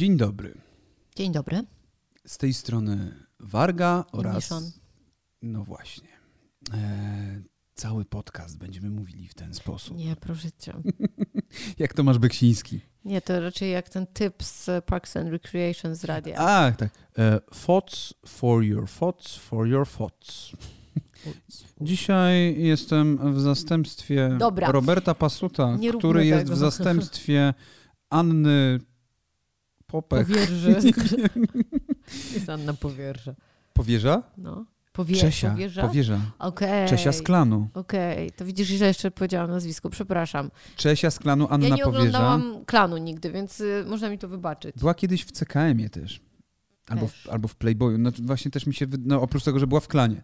Dzień dobry. Dzień dobry. Z tej strony Warga oraz. Miszon. No właśnie. E, cały podcast będziemy mówili w ten sposób. Nie, proszę cię. Jak Tomasz Beksiński. Nie, to raczej jak ten typ z Parks and Recreation z radia. A, tak. E, thoughts for your thoughts for your thoughts. Dzisiaj jestem w zastępstwie Dobra. Roberta Pasuta, który jest w zastępstwie Anny Popek. Powierzy. Jest Anna Powierza. Powierza? No. Powie, Czesia. Powierza? Powierza. Okej. Czesia z klanu. Okej, to widzisz, że jeszcze powiedziałam nazwisko, przepraszam. Czesia z klanu Anna ja nie Powierza. oglądałam klanu nigdy, więc y, można mi to wybaczyć. Była kiedyś w CKM-ie też. Albo w, Też. albo w Playboyu. No, właśnie też mi się, no, oprócz tego, że była w klanie.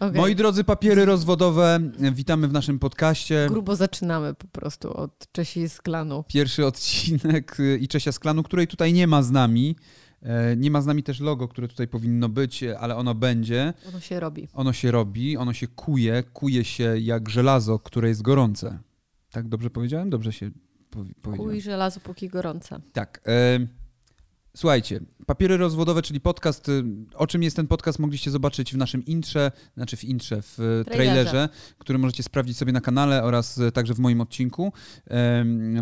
Okej. Moi drodzy, papiery rozwodowe, witamy w naszym podcaście. Grubo zaczynamy po prostu od Czesi z klanu. Pierwszy odcinek y, i Czesia z klanu, której tutaj nie ma z nami. E, Nie ma z nami też logo, które tutaj powinno być, e, ale ono będzie. Ono się robi. Ono się robi, ono się kuje, kuje się jak żelazo, które jest gorące. Tak dobrze powiedziałem? Dobrze się powi- powiedziałem. Kuj żelazo póki gorące. Tak. E, słuchajcie, papiery rozwodowe, czyli podcast. y, O czym jest ten podcast, mogliście zobaczyć w naszym intrze, znaczy w intrze, w e, Trailerze. trailerze, który możecie sprawdzić sobie na kanale oraz e, także w moim odcinku,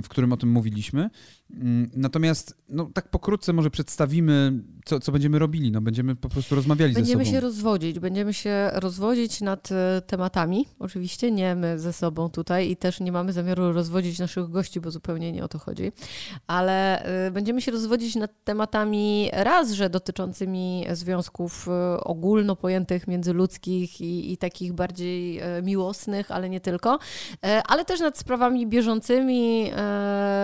w którym o tym mówiliśmy. Mm, Natomiast, no tak pokrótce może przedstawimy, co, co będziemy robili. No, będziemy po prostu rozmawiali Będziemy ze się sobą. rozwodzić, będziemy się rozwodzić nad e, tematami, oczywiście nie my ze sobą tutaj i też nie mamy zamiaru rozwodzić naszych gości, bo zupełnie nie o to chodzi, ale e, będziemy się rozwodzić nad tematami raz, że dotyczącymi związków e, ogólno pojętych międzyludzkich i, i takich bardziej miłosnych, ale nie tylko, ale też nad sprawami bieżącymi,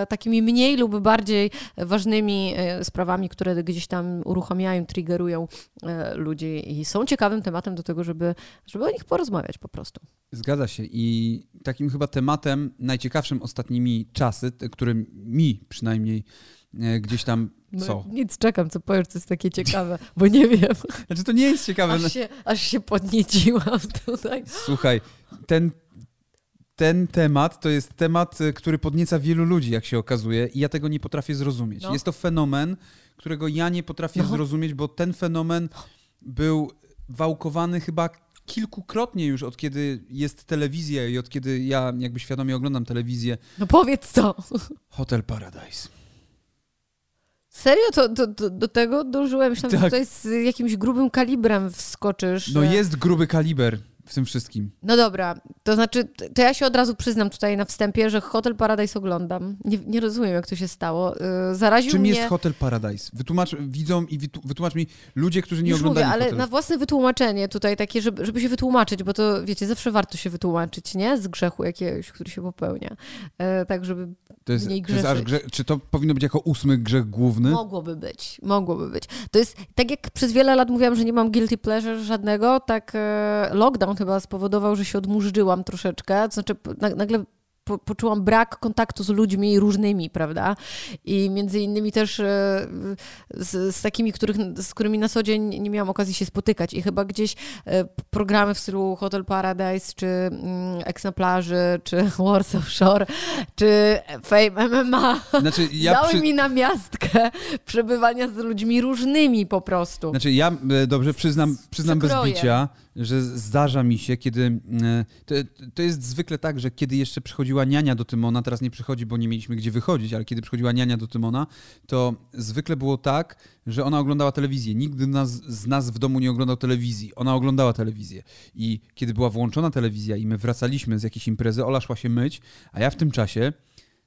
takimi mniej lub bardziej ważnymi e, sprawami, które gdzieś tam uruchamiają, triggerują e, ludzi i są ciekawym tematem do tego, żeby, żeby o nich porozmawiać po prostu. Zgadza się. I takim chyba tematem najciekawszym ostatnimi czasy, t- który mi przynajmniej e, gdzieś tam. Co? No, nic, czekam, co powiesz, co jest takie ciekawe, bo nie wiem. Znaczy, to nie jest ciekawe. Aż się, aż się podnieciłam tutaj. Słuchaj, ten, ten temat to jest temat, y, który podnieca wielu ludzi, jak się okazuje, i ja tego nie potrafię zrozumieć. No. Jest to fenomen, którego ja nie potrafię No. zrozumieć, bo ten fenomen był wałkowany chyba kilkukrotnie już od kiedy jest telewizja i od kiedy ja jakby świadomie oglądam telewizję. No powiedz co. Hotel Paradise. Serio? To, to, to, do tego dążyłem. Myślałam, Tak. że tutaj z jakimś grubym kalibrem wskoczysz. No jest gruby kaliber w tym wszystkim. No dobra, to znaczy, to ja się od razu przyznam tutaj na wstępie, że Hotel Paradise oglądam. Nie, nie rozumiem, jak to się stało. Yy, Zaraził Czym mnie... jest Hotel Paradise? Wytłumacz widzom i wytłumacz mi ludzie, którzy nie Już mówię, oglądali ale na własne wytłumaczenie tutaj takie, żeby, żeby się wytłumaczyć, bo to wiecie, zawsze warto się wytłumaczyć, nie? Z grzechu jakiegoś, który się popełnia. E, tak, żeby To jest, mniej to jest grzeszyć. grze- czy to powinno być jako ósmy grzech główny? mogłoby być, mogłoby być. To jest, tak jak przez wiele lat mówiłam, że nie mam guilty pleasure żadnego, tak e, lockdown chyba spowodował, że się odmurzyłam troszeczkę, to znaczy na, nagle po, poczułam brak kontaktu z ludźmi różnymi, prawda? I między innymi też e, z, z takimi, których, z którymi na co dzień nie miałam okazji się spotykać. I chyba gdzieś e, programy w stylu Hotel Paradise, czy mm, Ex na plaży, czy Warsaw Shore, czy Fame MMA Znaczy ja, dały przy... mi na przebywania z ludźmi różnymi po prostu. znaczy, ja e, dobrze przyznam, przyznam bez bicia, że zdarza mi się, kiedy... e, To, to jest zwykle tak, że kiedy jeszcze przychodziła niania do Tymona, teraz nie przychodzi, bo nie mieliśmy gdzie wychodzić, ale kiedy przychodziła niania do Tymona, to zwykle było tak, że ona oglądała telewizję. Nigdy nas, z nas w domu nie oglądał telewizji. Ona oglądała telewizję. I kiedy była włączona telewizja i my wracaliśmy z jakiejś imprezy, Ola szła się myć, a ja w tym czasie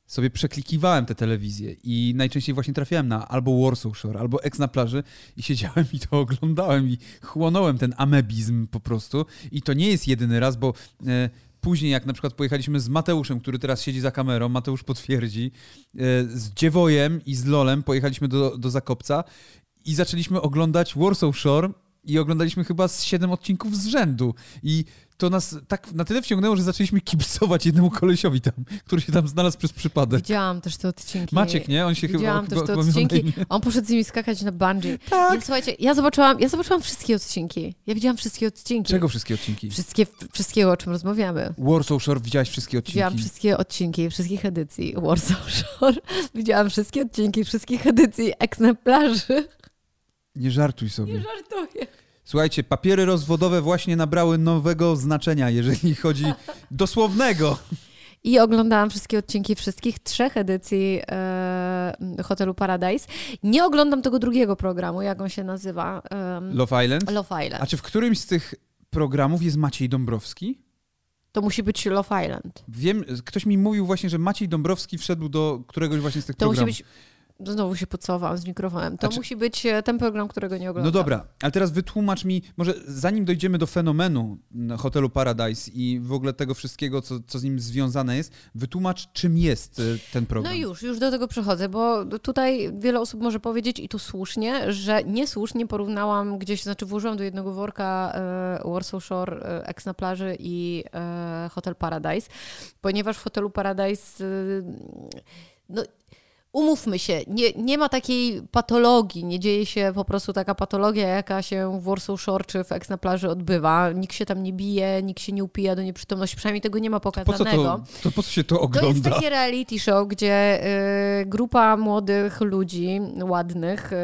sobie przeklikiwałem te telewizje i najczęściej właśnie trafiałem na albo Warsaw Shore, albo Ex na plaży i siedziałem i to oglądałem i chłonąłem ten amebizm po prostu. I to nie jest jedyny raz, bo e, później jak na przykład pojechaliśmy z Mateuszem, który teraz siedzi za kamerą, Mateusz potwierdzi, e, z Dziewojem i z Lolem pojechaliśmy do, do Zakopca i zaczęliśmy oglądać Warsaw Shore i oglądaliśmy chyba z siedem odcinków z rzędu. I to nas tak na tyle wciągnęło, że zaczęliśmy kibicować jednemu kolesiowi tam, który się tam znalazł przez przypadek. Widziałam też te odcinki. Maciek, nie? On się Widziałam chyba... też te odcinki. On poszedł z nimi skakać na bungee. Tak. Nie, słuchajcie, ja zobaczyłam, ja zobaczyłam wszystkie odcinki. Ja widziałam wszystkie odcinki. Czego wszystkie odcinki? Wszystkie, wszystkiego, o czym rozmawiamy. Warsaw Shore widziałaś wszystkie odcinki? Widziałam wszystkie odcinki, wszystkich edycji Warsaw Shore. Widziałam wszystkie odcinki, wszystkich edycji plaży. Nie żartuj sobie. Nie żartuję. Słuchajcie, papiery rozwodowe właśnie nabrały nowego znaczenia, jeżeli chodzi dosłownego. I oglądałam wszystkie odcinki wszystkich trzech edycji e, Hotelu Paradise. Nie oglądam tego drugiego programu, jak on się nazywa. em, Love Island? Love Island. A czy w którymś z tych programów jest Maciej Dąbrowski? To musi być Love Island. Wiem, ktoś mi mówił właśnie, że Maciej Dąbrowski wszedł do któregoś właśnie z tych To musi programów. być. Znowu się pocofałam z mikrofonem. To Znaczy- musi być e, ten program, którego nie oglądam. No dobra, ale teraz wytłumacz mi, może zanim dojdziemy do fenomenu na hotelu Paradise i w ogóle tego wszystkiego, co, co z nim związane jest, wytłumacz, czym jest y, ten program. No już, już do tego przechodzę, bo tutaj wiele osób może powiedzieć i to słusznie, że niesłusznie porównałam gdzieś, znaczy włożyłam do jednego worka e, Warsaw Shore, e, Ex na plaży i e, Hotel Paradise, ponieważ w Hotelu Paradise e, no, umówmy się, nie, nie ma takiej patologii, nie dzieje się po prostu taka patologia, jaka się w Warsaw Shore czy w Ex na plaży odbywa. Nikt się tam nie bije, nikt się nie upija do nieprzytomności, przynajmniej tego nie ma po co pokazanego. to, to po co się to To jest ogląda? takie reality show, gdzie y, grupa młodych ludzi, ładnych, y,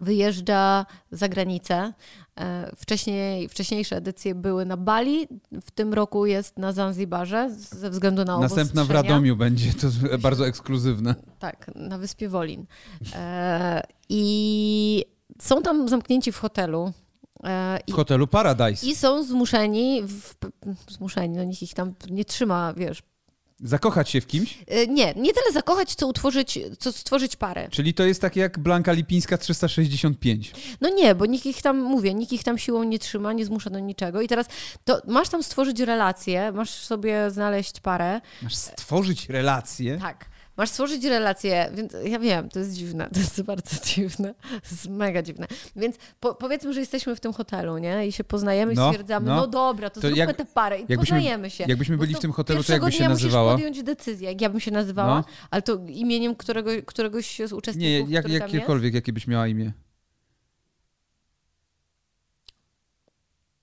wyjeżdża za granicę. E, Wcześniej, wcześniejsze edycje były na Bali, w tym roku jest na Zanzibarze ze względu na Następna w. Radomiu będzie, to bardzo ekskluzywne. Tak, na wyspie Wolin. E, I są tam zamknięci w hotelu. E, W hotelu Paradise. I są zmuszeni, w, zmuszeni, no nikt ich tam nie trzyma, wiesz, Zakochać się w kimś? E, Nie, nie tyle zakochać, co utworzyć, co stworzyć parę. Czyli to jest takie jak Blanka Lipińska 365. No nie, bo nikt ich tam, mówię, nikt ich tam siłą nie trzyma, nie zmusza do niczego. I teraz to masz tam stworzyć relację, masz sobie znaleźć parę. Masz stworzyć relacje. Tak. Masz stworzyć relację, więc ja wiem, to jest dziwne, to jest bardzo dziwne, to jest mega dziwne. Więc po, powiedzmy, że jesteśmy w tym hotelu, nie? I się poznajemy i No, stwierdzamy, no. no, dobra, to, To zróbmy jak- tę parę i poznajemy się. Jakbyśmy byli w tym hotelu, to jakby się dnia musisz nazywała? podjąć decyzję, jak ja bym się nazywała, No. ale to imieniem którego, któregoś z uczestników, Nie, jak, jakiekolwiek, jakie byś miała imię.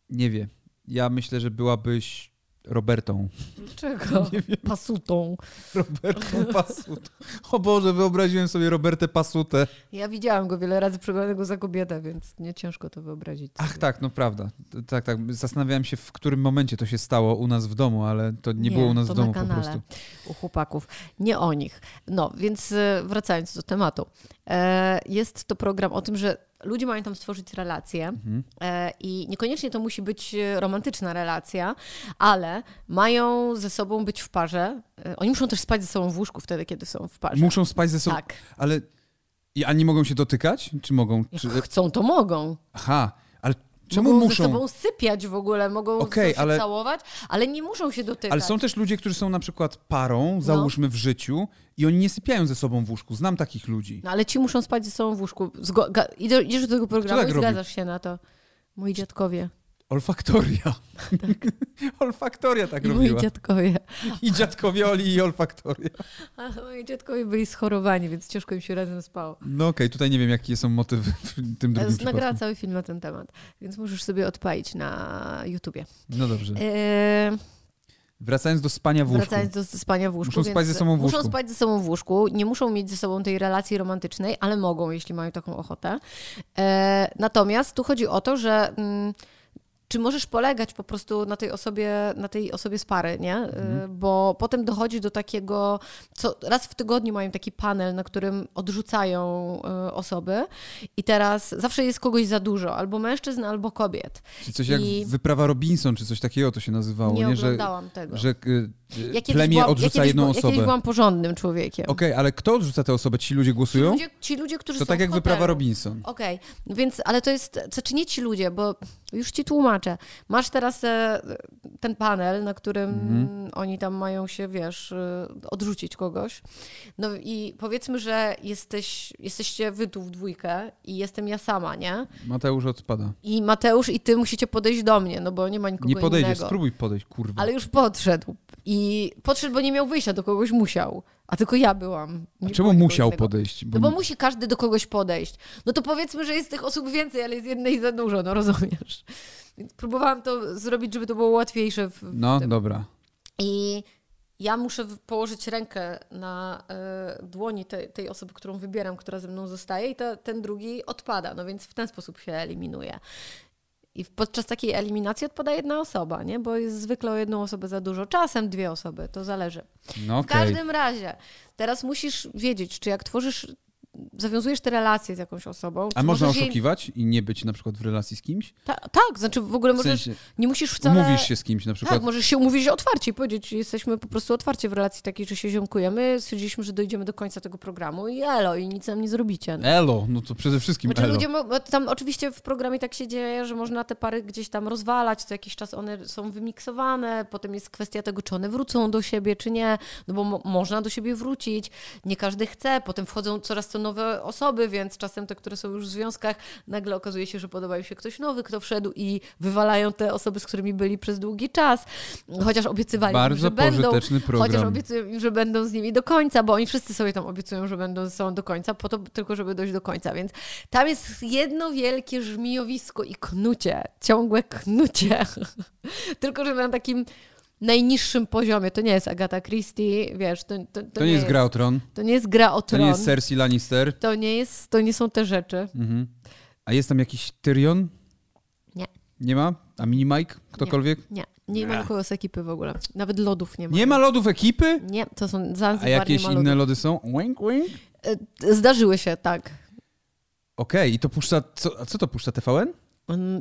Nie wiem. Ja myślę, że byłabyś Robertą. Dlaczego? Pasutą. Robertą Pasutą. O Boże, wyobraziłem sobie Robertę Pasutę. Ja widziałam go wiele razy przebranego za kobietę, więc nie ciężko to wyobrazić. Ach sobie. tak, no prawda. Tak, tak. Zastanawiałem się, w którym momencie to się stało u nas w domu, ale to nie, było u nas to w domu na po prostu. U chłopaków. Nie o nich. No, więc e, wracając do tematu. E, Jest to program o tym, że ludzie mają tam stworzyć relacje Mhm. e, i niekoniecznie to musi być e, romantyczna relacja, ale mają ze sobą być w parze. Oni muszą też spać ze sobą w łóżku wtedy, kiedy są w parze. Muszą spać ze sobą, Tak. ale... I, a nie mogą się dotykać? Czy mogą? Jak Czy... chcą, to mogą. Aha, czemu mogą muszą? ze sobą sypiać w ogóle, mogą Okej, się ale- całować, ale nie muszą się dotykać. Ale są też ludzie, którzy są na przykład No. parą, załóżmy w życiu, i oni nie sypiają ze sobą w łóżku. Znam takich ludzi. No ale ci muszą spać ze sobą w łóżku. Zgo- idziesz do tego programu tak i zgadzasz się na to. Moi dziadkowie. Olfaktoria. olfaktoria tak I moi robiła. dziadkowie. I dziadkowie Oli i olfaktoria. A moi dziadkowie byli schorowani, więc ciężko im się razem spało. No okej, tutaj nie wiem, jakie są motywy w tym drugim Nagrała przypadku. cały film na ten temat, więc możesz sobie odpalić na YouTubie. No dobrze. Eee, Wracając do spania w łóżku. wracając do spania w łóżku. Muszą spać ze sobą w Muszą łóżku. spać ze sobą w łóżku, nie muszą mieć ze sobą tej relacji romantycznej, ale mogą, jeśli mają taką ochotę. Eee, natomiast tu chodzi o to, że mm, czy możesz polegać po prostu na tej osobie, na tej osobie z pary, nie? Eee, Mhm. Bo potem dochodzi do takiego, co raz w tygodniu mają taki panel, na którym odrzucają e, osoby i teraz zawsze jest kogoś za dużo, albo mężczyzn, albo kobiet. Czy coś jak I- wyprawa Robinson, czy coś takiego to się nazywało, nie nie? Że, tego. że y, y, Ja plemię byłam- ja odrzuca kiedyś jedną byłam- Ja osobę. kiedyś byłam porządnym człowiekiem. Okej, ale kto odrzuca tę osobę? Ci ludzie Ci głosują? ludzie, ci ludzie, którzy To są tak w jak wyprawa. Robinson. Okej, więc, ale to jest, znaczy nie ci ludzie, bo już ci tłumaczę. Wytłumaczę. Masz teraz e, ten panel, na którym Mhm. oni tam mają się, wiesz, e, odrzucić kogoś. No i powiedzmy, że jesteś, jesteście wy tu w dwójkę i jestem ja sama, nie? Mateusz odpada. I Mateusz i ty musicie podejść do mnie, no bo nie ma nikogo Nie podejdziesz, innego. spróbuj podejść, kurwa. Ale już podszedł. I podszedł, bo nie miał wyjścia, do kogoś musiał. A tylko ja byłam. A Nie czemu było nikogo musiał innego. podejść? No bo musi każdy do kogoś podejść. No to powiedzmy, że jest tych osób więcej, ale jest jednej za dużo, no rozumiesz. Więc próbowałam to zrobić, żeby to było łatwiejsze. W, No, tym. dobra. I ja muszę położyć rękę na e, dłoni tej, tej osoby, którą wybieram, która ze mną zostaje i ta, ten drugi odpada. No więc w ten sposób się eliminuje. I w- podczas takiej eliminacji odpada jedna osoba, nie? Bo jest zwykle o jedną osobę za dużo. Czasem dwie osoby, to zależy. No W okej. każdym razie, teraz musisz wiedzieć, czy jak tworzysz, zawiązujesz te relacje z jakąś osobą. A można możesz jej- oszukiwać i nie być na przykład w relacji z kimś? Ta, tak, znaczy w ogóle W możesz, sensie, nie musisz wcale... umówisz się z kimś na przykład. Tak, możesz się umówić otwarcie i powiedzieć, jesteśmy po prostu otwarcie w relacji takiej, że się ziomkujemy, stwierdziliśmy, że dojdziemy do końca tego programu i elo, i nic nam nie zrobicie. No. Elo, no to przede wszystkim Znaczy elo. ludzie, tam oczywiście w programie tak się dzieje, że można te pary gdzieś tam rozwalać, co jakiś czas one są wymiksowane, potem jest kwestia tego, czy one wrócą do siebie, czy nie, no bo mo- można do siebie wrócić, nie każdy chce, potem wchodzą coraz to nowe osoby, więc czasem te, które są już w związkach, nagle okazuje się, że podoba im się ktoś nowy, kto wszedł i wywalają te osoby, z którymi byli przez długi czas, chociaż obiecywali, im, Bardzo że będą, pożyteczny Chociaż program. obiecują im, że będą z nimi do końca, bo oni wszyscy sobie tam obiecują, że będą ze sobą do końca, po to tylko, żeby dojść do końca. Więc tam jest jedno wielkie żmijowisko i knucie, ciągłe knucie. tylko, że na takim najniższym poziomie. To nie jest Agata Christie, wiesz, to, to, to, To nie jest gra o tron, To nie jest gra o to tron. nie jest Cersei Lannister. to, nie jest, to nie są te rzeczy. Mhm. A jest tam jakiś Tyrion? Nie. Nie ma? A Mini Mike? Ktokolwiek? Nie, nie ma Nie. nikogo z ekipy w ogóle. Nawet lodów nie ma. Nie ma lodów ekipy? Nie, to są Zanzibar, A jakieś ma inne lody są? Wink, wink. E, Zdarzyły się, tak. Okej, i to puszcza, co, a co to puszcza, TVN?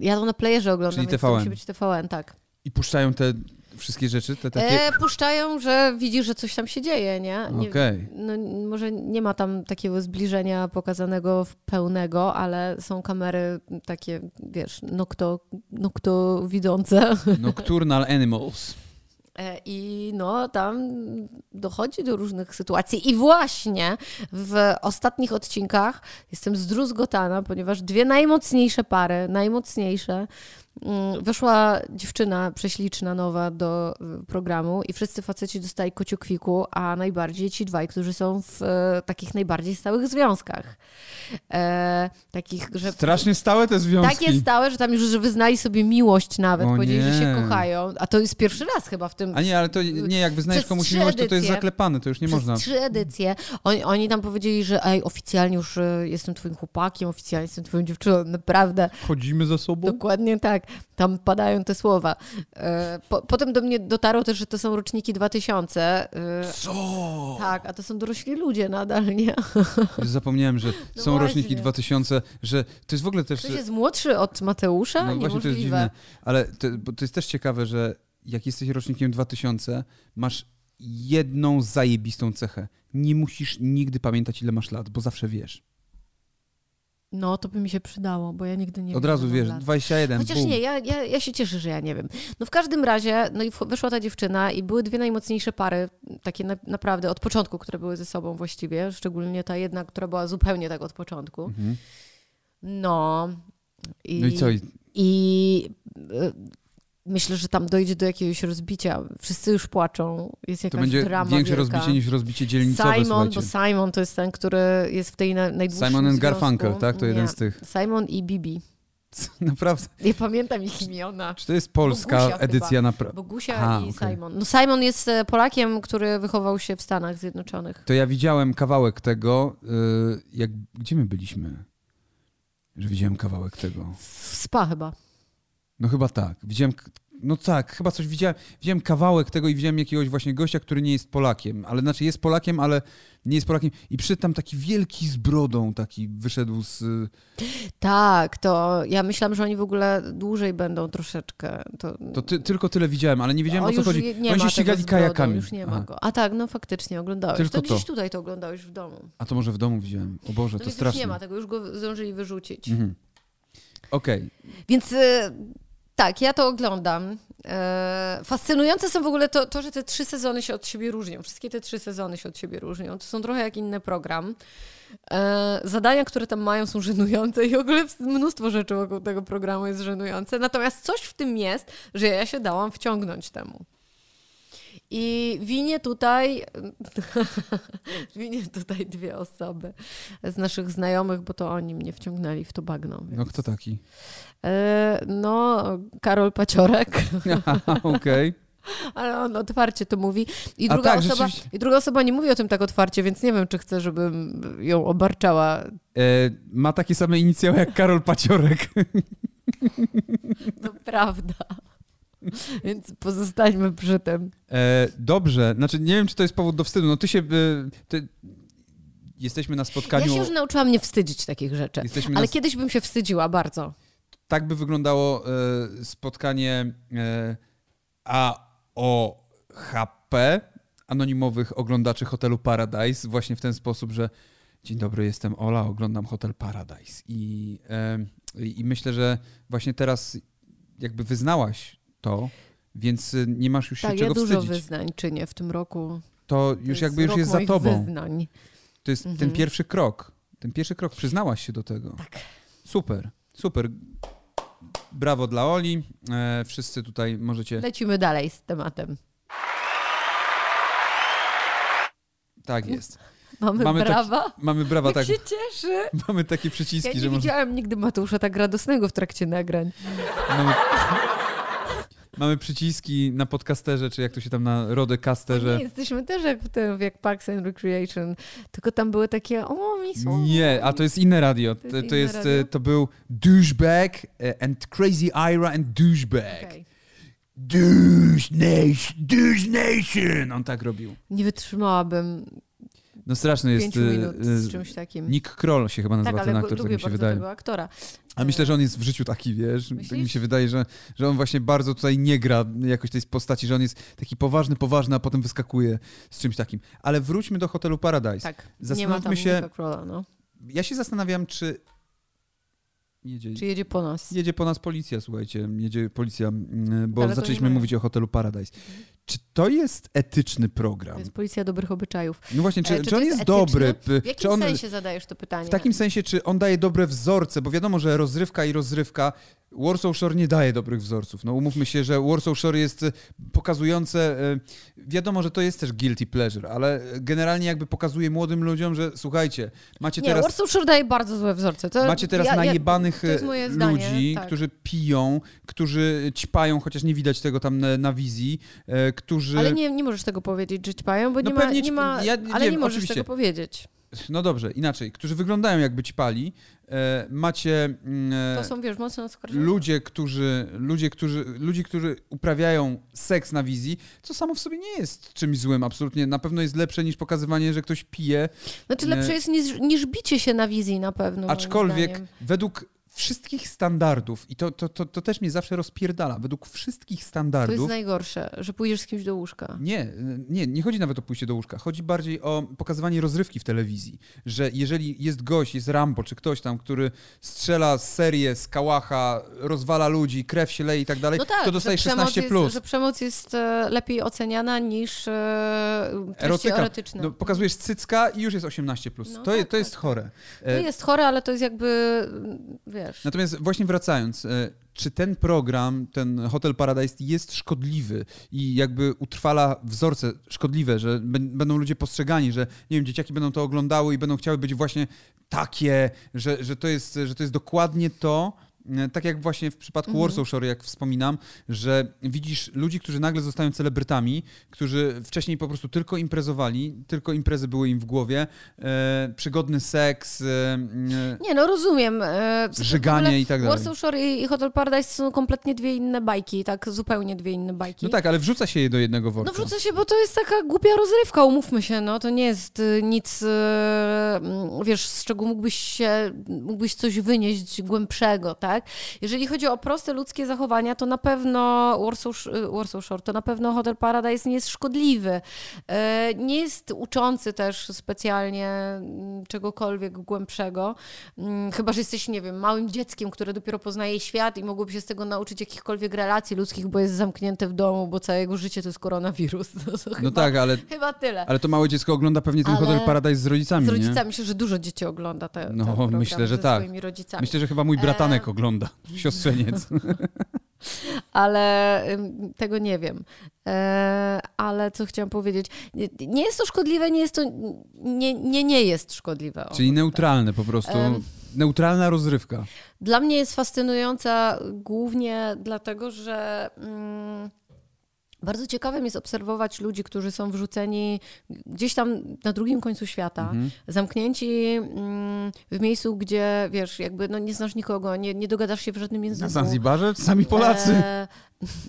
Ja to na playerze oglądam, Czyli to TVN. musi być TVN, tak. I puszczają te wszystkie rzeczy, te takie... E, puszczają, że widzi, że coś tam się dzieje, nie? nie Okej. no, może nie ma tam takiego zbliżenia pokazanego w pełnego, ale są kamery takie, wiesz, no kto, no kto widzące. Nocturnal Animals. E, I no, tam dochodzi do różnych sytuacji. I właśnie w ostatnich odcinkach jestem zdruzgotana, ponieważ dwie najmocniejsze pary, najmocniejsze, mm, weszła dziewczyna prześliczna, nowa do programu i wszyscy faceci dostali kociokwiku, a najbardziej ci dwaj, którzy są w e, takich najbardziej stałych związkach. E, takich, że Strasznie stałe te związki. takie stałe, że tam już że wyznali sobie miłość nawet, O powiedzieli, że się nie. kochają. A to jest pierwszy raz chyba w tym A nie, ale to nie, jak wyznajesz komuś trzy miłość, to to jest edycje. zaklepane, to już nie można. trzy edycje. Oni, oni tam powiedzieli, że ej, oficjalnie już y, jestem twoim chłopakiem, oficjalnie jestem twoją dziewczyną. Naprawdę, Chodzimy za sobą? dokładnie tak. Tam padają te słowa. E, Po, potem do mnie dotarło też, że to są roczniki 2000. e, Co? Tak, a to są dorośli ludzie nadal, nie? Zapomniałem, że No są roczniki właśnie. 2000, że to jest w ogóle też... Ktoś jest młodszy od Mateusza? No właśnie to jest dziwne, ale to, to jest też ciekawe, że jak jesteś rocznikiem 2000, masz jedną zajebistą cechę. Nie musisz nigdy pamiętać, ile masz lat, bo zawsze wiesz. No, to by mi się przydało, bo ja nigdy nie Od razu wiesz, lat. 21, Chociaż nie, ja, ja, ja się cieszę, że ja nie wiem. No w każdym razie, no i wyszła ta dziewczyna i były dwie najmocniejsze pary, takie na, naprawdę od początku, które były ze sobą właściwie, szczególnie ta jedna, która była zupełnie tak od początku. Mhm. No. I, No i co? I- I y, myślę, że tam dojdzie do jakiegoś rozbicia. Wszyscy już płaczą. Jest jakaś To będzie drama większe wielka. rozbicie niż rozbicie dzielnicowe, Simon, słuchajcie. bo Simon to jest ten, który jest w tej na, najdłuższym Simon and. Garfunkel, tak? To jeden Nie. z tych. Simon i Bibi. Naprawdę. Nie pamiętam ich imiona. Czy to jest polska Bogusia edycja na... Pra... Bogusia Aha, i okej. Simon. No Simon jest e, Polakiem, który wychował się w Stanach Zjednoczonych. To ja widziałem kawałek tego, y, jak... Gdzie my byliśmy? Że widziałem kawałek tego. W Spa chyba. No chyba tak. Widziałem, no tak, chyba coś widziałem. Widziałem kawałek tego i widziałem jakiegoś właśnie gościa, który nie jest Polakiem, ale znaczy jest Polakiem, ale nie jest Polakiem. I przyszedł tam taki wielki z brodą, taki wyszedł z... Tak, to ja myślałam, że oni w ogóle dłużej będą troszeczkę. To, To ty, tylko tyle widziałem, ale nie wiedziałem o, o co chodzi. Nie Oni się ścigali brodą, kajakami. Już nie ma go. A tak, no faktycznie oglądałeś. Tylko to gdzieś to. tutaj to oglądałeś w domu. A to może w domu widziałem. O Boże, No to więc straszne. już nie ma tego, już go zdążyli wyrzucić. Mhm. Okej. Więc y, Tak, ja to oglądam. E, fascynujące są w ogóle to, to, że te trzy sezony się od siebie różnią. Wszystkie te trzy sezony się od siebie różnią. To są trochę jak inny program. E, zadania, które tam mają, są żenujące i w ogóle mnóstwo rzeczy wokół tego programu jest żenujące. Natomiast coś w tym jest, że ja się dałam wciągnąć temu. I winie tutaj, winie tutaj dwie osoby z naszych znajomych, bo to oni mnie wciągnęli w to bagno. Więc. No kto taki? E, no, Karol Paciorek. Okej. Okay. Ale on otwarcie to mówi. I druga, tak, osoba, I druga osoba nie mówi o tym tak otwarcie, więc nie wiem, czy chce, żebym ją obarczała. E, ma takie same inicjały jak Karol Paciorek. To prawda. Więc pozostańmy przy tym. E, dobrze, znaczy nie wiem, czy to jest powód do wstydu. No ty się. E, ty... Jesteśmy na spotkaniu. Ja się już nauczyłam nie wstydzić takich rzeczy. ale na... kiedyś bym się wstydziła bardzo. Tak by wyglądało e, spotkanie e, AOHP, anonimowych oglądaczy hotelu Paradise, właśnie w ten sposób, że dzień dobry, jestem Ola, oglądam Hotel Paradise. I, e, i myślę, że właśnie teraz jakby wyznałaś więc y, nie masz już tak, się czego wstydzić. Tak, ja dużo wyznań czynię w tym roku. To już to jakby już jest za tobą. Wyznań. To jest mhm. ten pierwszy krok. Ten pierwszy krok, przyznałaś się do tego. Tak. Super, super. Brawo dla Oli. E, wszyscy tutaj możecie... Lecimy dalej z tematem. Tak jest. Mamy, mamy brawa. Tak, mamy brawa, tak. się cieszy. Mamy takie przyciski, ja nie że widziałem nigdy Mateusza tak radosnego w trakcie nagrań. Mamy... Mamy przyciski na podcasterze, czy jak to się tam na Rodecasterze. Nie, jesteśmy też jak w jak Parks and Recreation, tylko tam były takie, o, mi są. Nie, a to jest inne radio. To jest, to, jest, radio? E, to był Douchebag e, and Crazy Ira and Douchebag. Okay. Douche Nation, Douche Nation! On tak robił. Nie wytrzymałabym no straszny jest. minut z y, czymś takim. Nick Kroll się chyba nazywa tak, ten aktor, tak mi się wydaje. Tego aktora. A myślę, że on jest w życiu taki, wiesz. Myślisz? Tak mi się wydaje, że, że on właśnie bardzo tutaj nie gra jakoś tej postaci, że on jest taki poważny, poważny, a potem wyskakuje z czymś takim. Ale wróćmy do hotelu Paradise. Tak. tam się. Krolla, no. Ja się zastanawiam, czy Jedzie, Czy jedzie po nas? Jedzie po nas policja, słuchajcie. Jedzie policja, mm, bo Ale zaczęliśmy mówić o hotelu Paradise. Mhm. Czy to jest etyczny program? To jest policja dobrych obyczajów. No właśnie, czy, e, czy, czy on jest, dobry? W jakim on, sensie zadajesz to pytanie? W takim sensie, czy on daje dobre wzorce, bo wiadomo, że rozrywka i rozrywka Warsaw Shore nie daje dobrych wzorców. No umówmy się, że Warsaw Shore jest e, pokazujące, e, wiadomo, że to jest też guilty pleasure, ale generalnie jakby pokazuje młodym ludziom, że słuchajcie, macie nie, teraz... Warsaw Shore daje bardzo złe wzorce. To macie teraz ja, najebanych ja, ludzi, tak. którzy piją, którzy ćpają, chociaż nie widać tego tam na, na wizji, e, którzy... Ale nie, nie możesz tego powiedzieć, że ćpają, bo no nie, ma, nie ma... Ja, ale wiem, nie możesz oczywiście. tego powiedzieć. No dobrze, inaczej, którzy wyglądają jakby ćpali, e, macie... Mm, e, to są, wiesz, mocno. Ludzie, którzy, ludzie, którzy, ludzie, którzy uprawiają seks na wizji, co samo w sobie nie jest czymś złym, absolutnie. Na pewno jest lepsze niż pokazywanie, że ktoś pije. Znaczy lepsze jest niż, niż bicie się na wizji na pewno. Aczkolwiek według wszystkich standardów, i to, to, to, to, też mnie zawsze rozpierdala, według wszystkich standardów... To jest najgorsze, że pójdziesz z kimś do łóżka. Nie, nie, nie chodzi nawet o pójście do łóżka. Chodzi bardziej o pokazywanie rozrywki w telewizji. Że jeżeli jest gość, jest Rambo, czy ktoś tam, który strzela serię z kałacha, rozwala ludzi, krew się leje i tak dalej, no tak, to dostaje 16+. Jest, plus. że przemoc jest e, lepiej oceniana niż e, erotyczne. No, pokazujesz cycka i już jest 18+. Plus. No, to, tak, to jest tak. chore. To jest chore, ale to jest jakby, wiesz, wiesz. Natomiast właśnie wracając, e, czy ten program, ten Hotel Paradise jest szkodliwy i jakby utrwala wzorce szkodliwe, że będą ludzie postrzegani, że nie wiem, dzieciaki będą to oglądały i będą chciały być właśnie takie, że, że, to, jest, że to jest dokładnie to, tak jak właśnie w przypadku mhm. Warsaw Shore, jak wspominam, że widzisz ludzi, którzy nagle zostają celebrytami, którzy wcześniej po prostu tylko imprezowali, tylko imprezy były im w głowie, e, przygodny seks. E, nie, no rozumiem. E, żyganie i tak dalej. Warsaw Shore i, i Hotel Paradise są kompletnie dwie inne bajki, tak zupełnie dwie inne bajki. No tak, ale wrzuca się je do jednego worka. No wrzuca się, bo to jest taka głupia rozrywka, umówmy się, no to nie jest y, nic, y, wiesz, z czego mógłbyś się, mógłbyś coś wynieść głębszego, tak? Tak? Jeżeli chodzi o proste ludzkie zachowania, to na pewno Warsaw, y, Warsaw Shore, to na pewno Hotel Paradise nie jest szkodliwy. E, nie jest uczący też specjalnie mm, czegokolwiek głębszego. Mm, chyba, że jesteś, nie wiem, małym dzieckiem, które dopiero poznaje świat i mogłoby się z tego nauczyć jakichkolwiek relacji ludzkich, bo jest zamknięte w domu, bo całe jego życie to jest koronawirus. No, no chyba, tak, ale... Chyba tyle. Ale to małe dziecko ogląda pewnie ten ale... Hotel Paradise z rodzicami, Z rodzicami. Nie? Myślę, że dużo dzieci ogląda te, No, myślę, że tak. Rodzicami. Myślę, że chyba mój bratanek e... ogląda, siostrzeniec. ale tego nie wiem. E, ale co chciałam powiedzieć? Nie, nie, jest to szkodliwe, nie jest to. Nie, nie, nie jest szkodliwe. Czyli neutralne po prostu. Neutralna rozrywka. Dla mnie jest fascynująca głównie dlatego, że. Mm, bardzo ciekawym jest obserwować ludzi, którzy są wrzuceni gdzieś tam na drugim końcu świata, mhm. zamknięci mm, w miejscu, gdzie wiesz, jakby no, nie znasz nikogo, nie, nie dogadasz się w żadnym języku. Na Zanzibarze? Sami Polacy. E...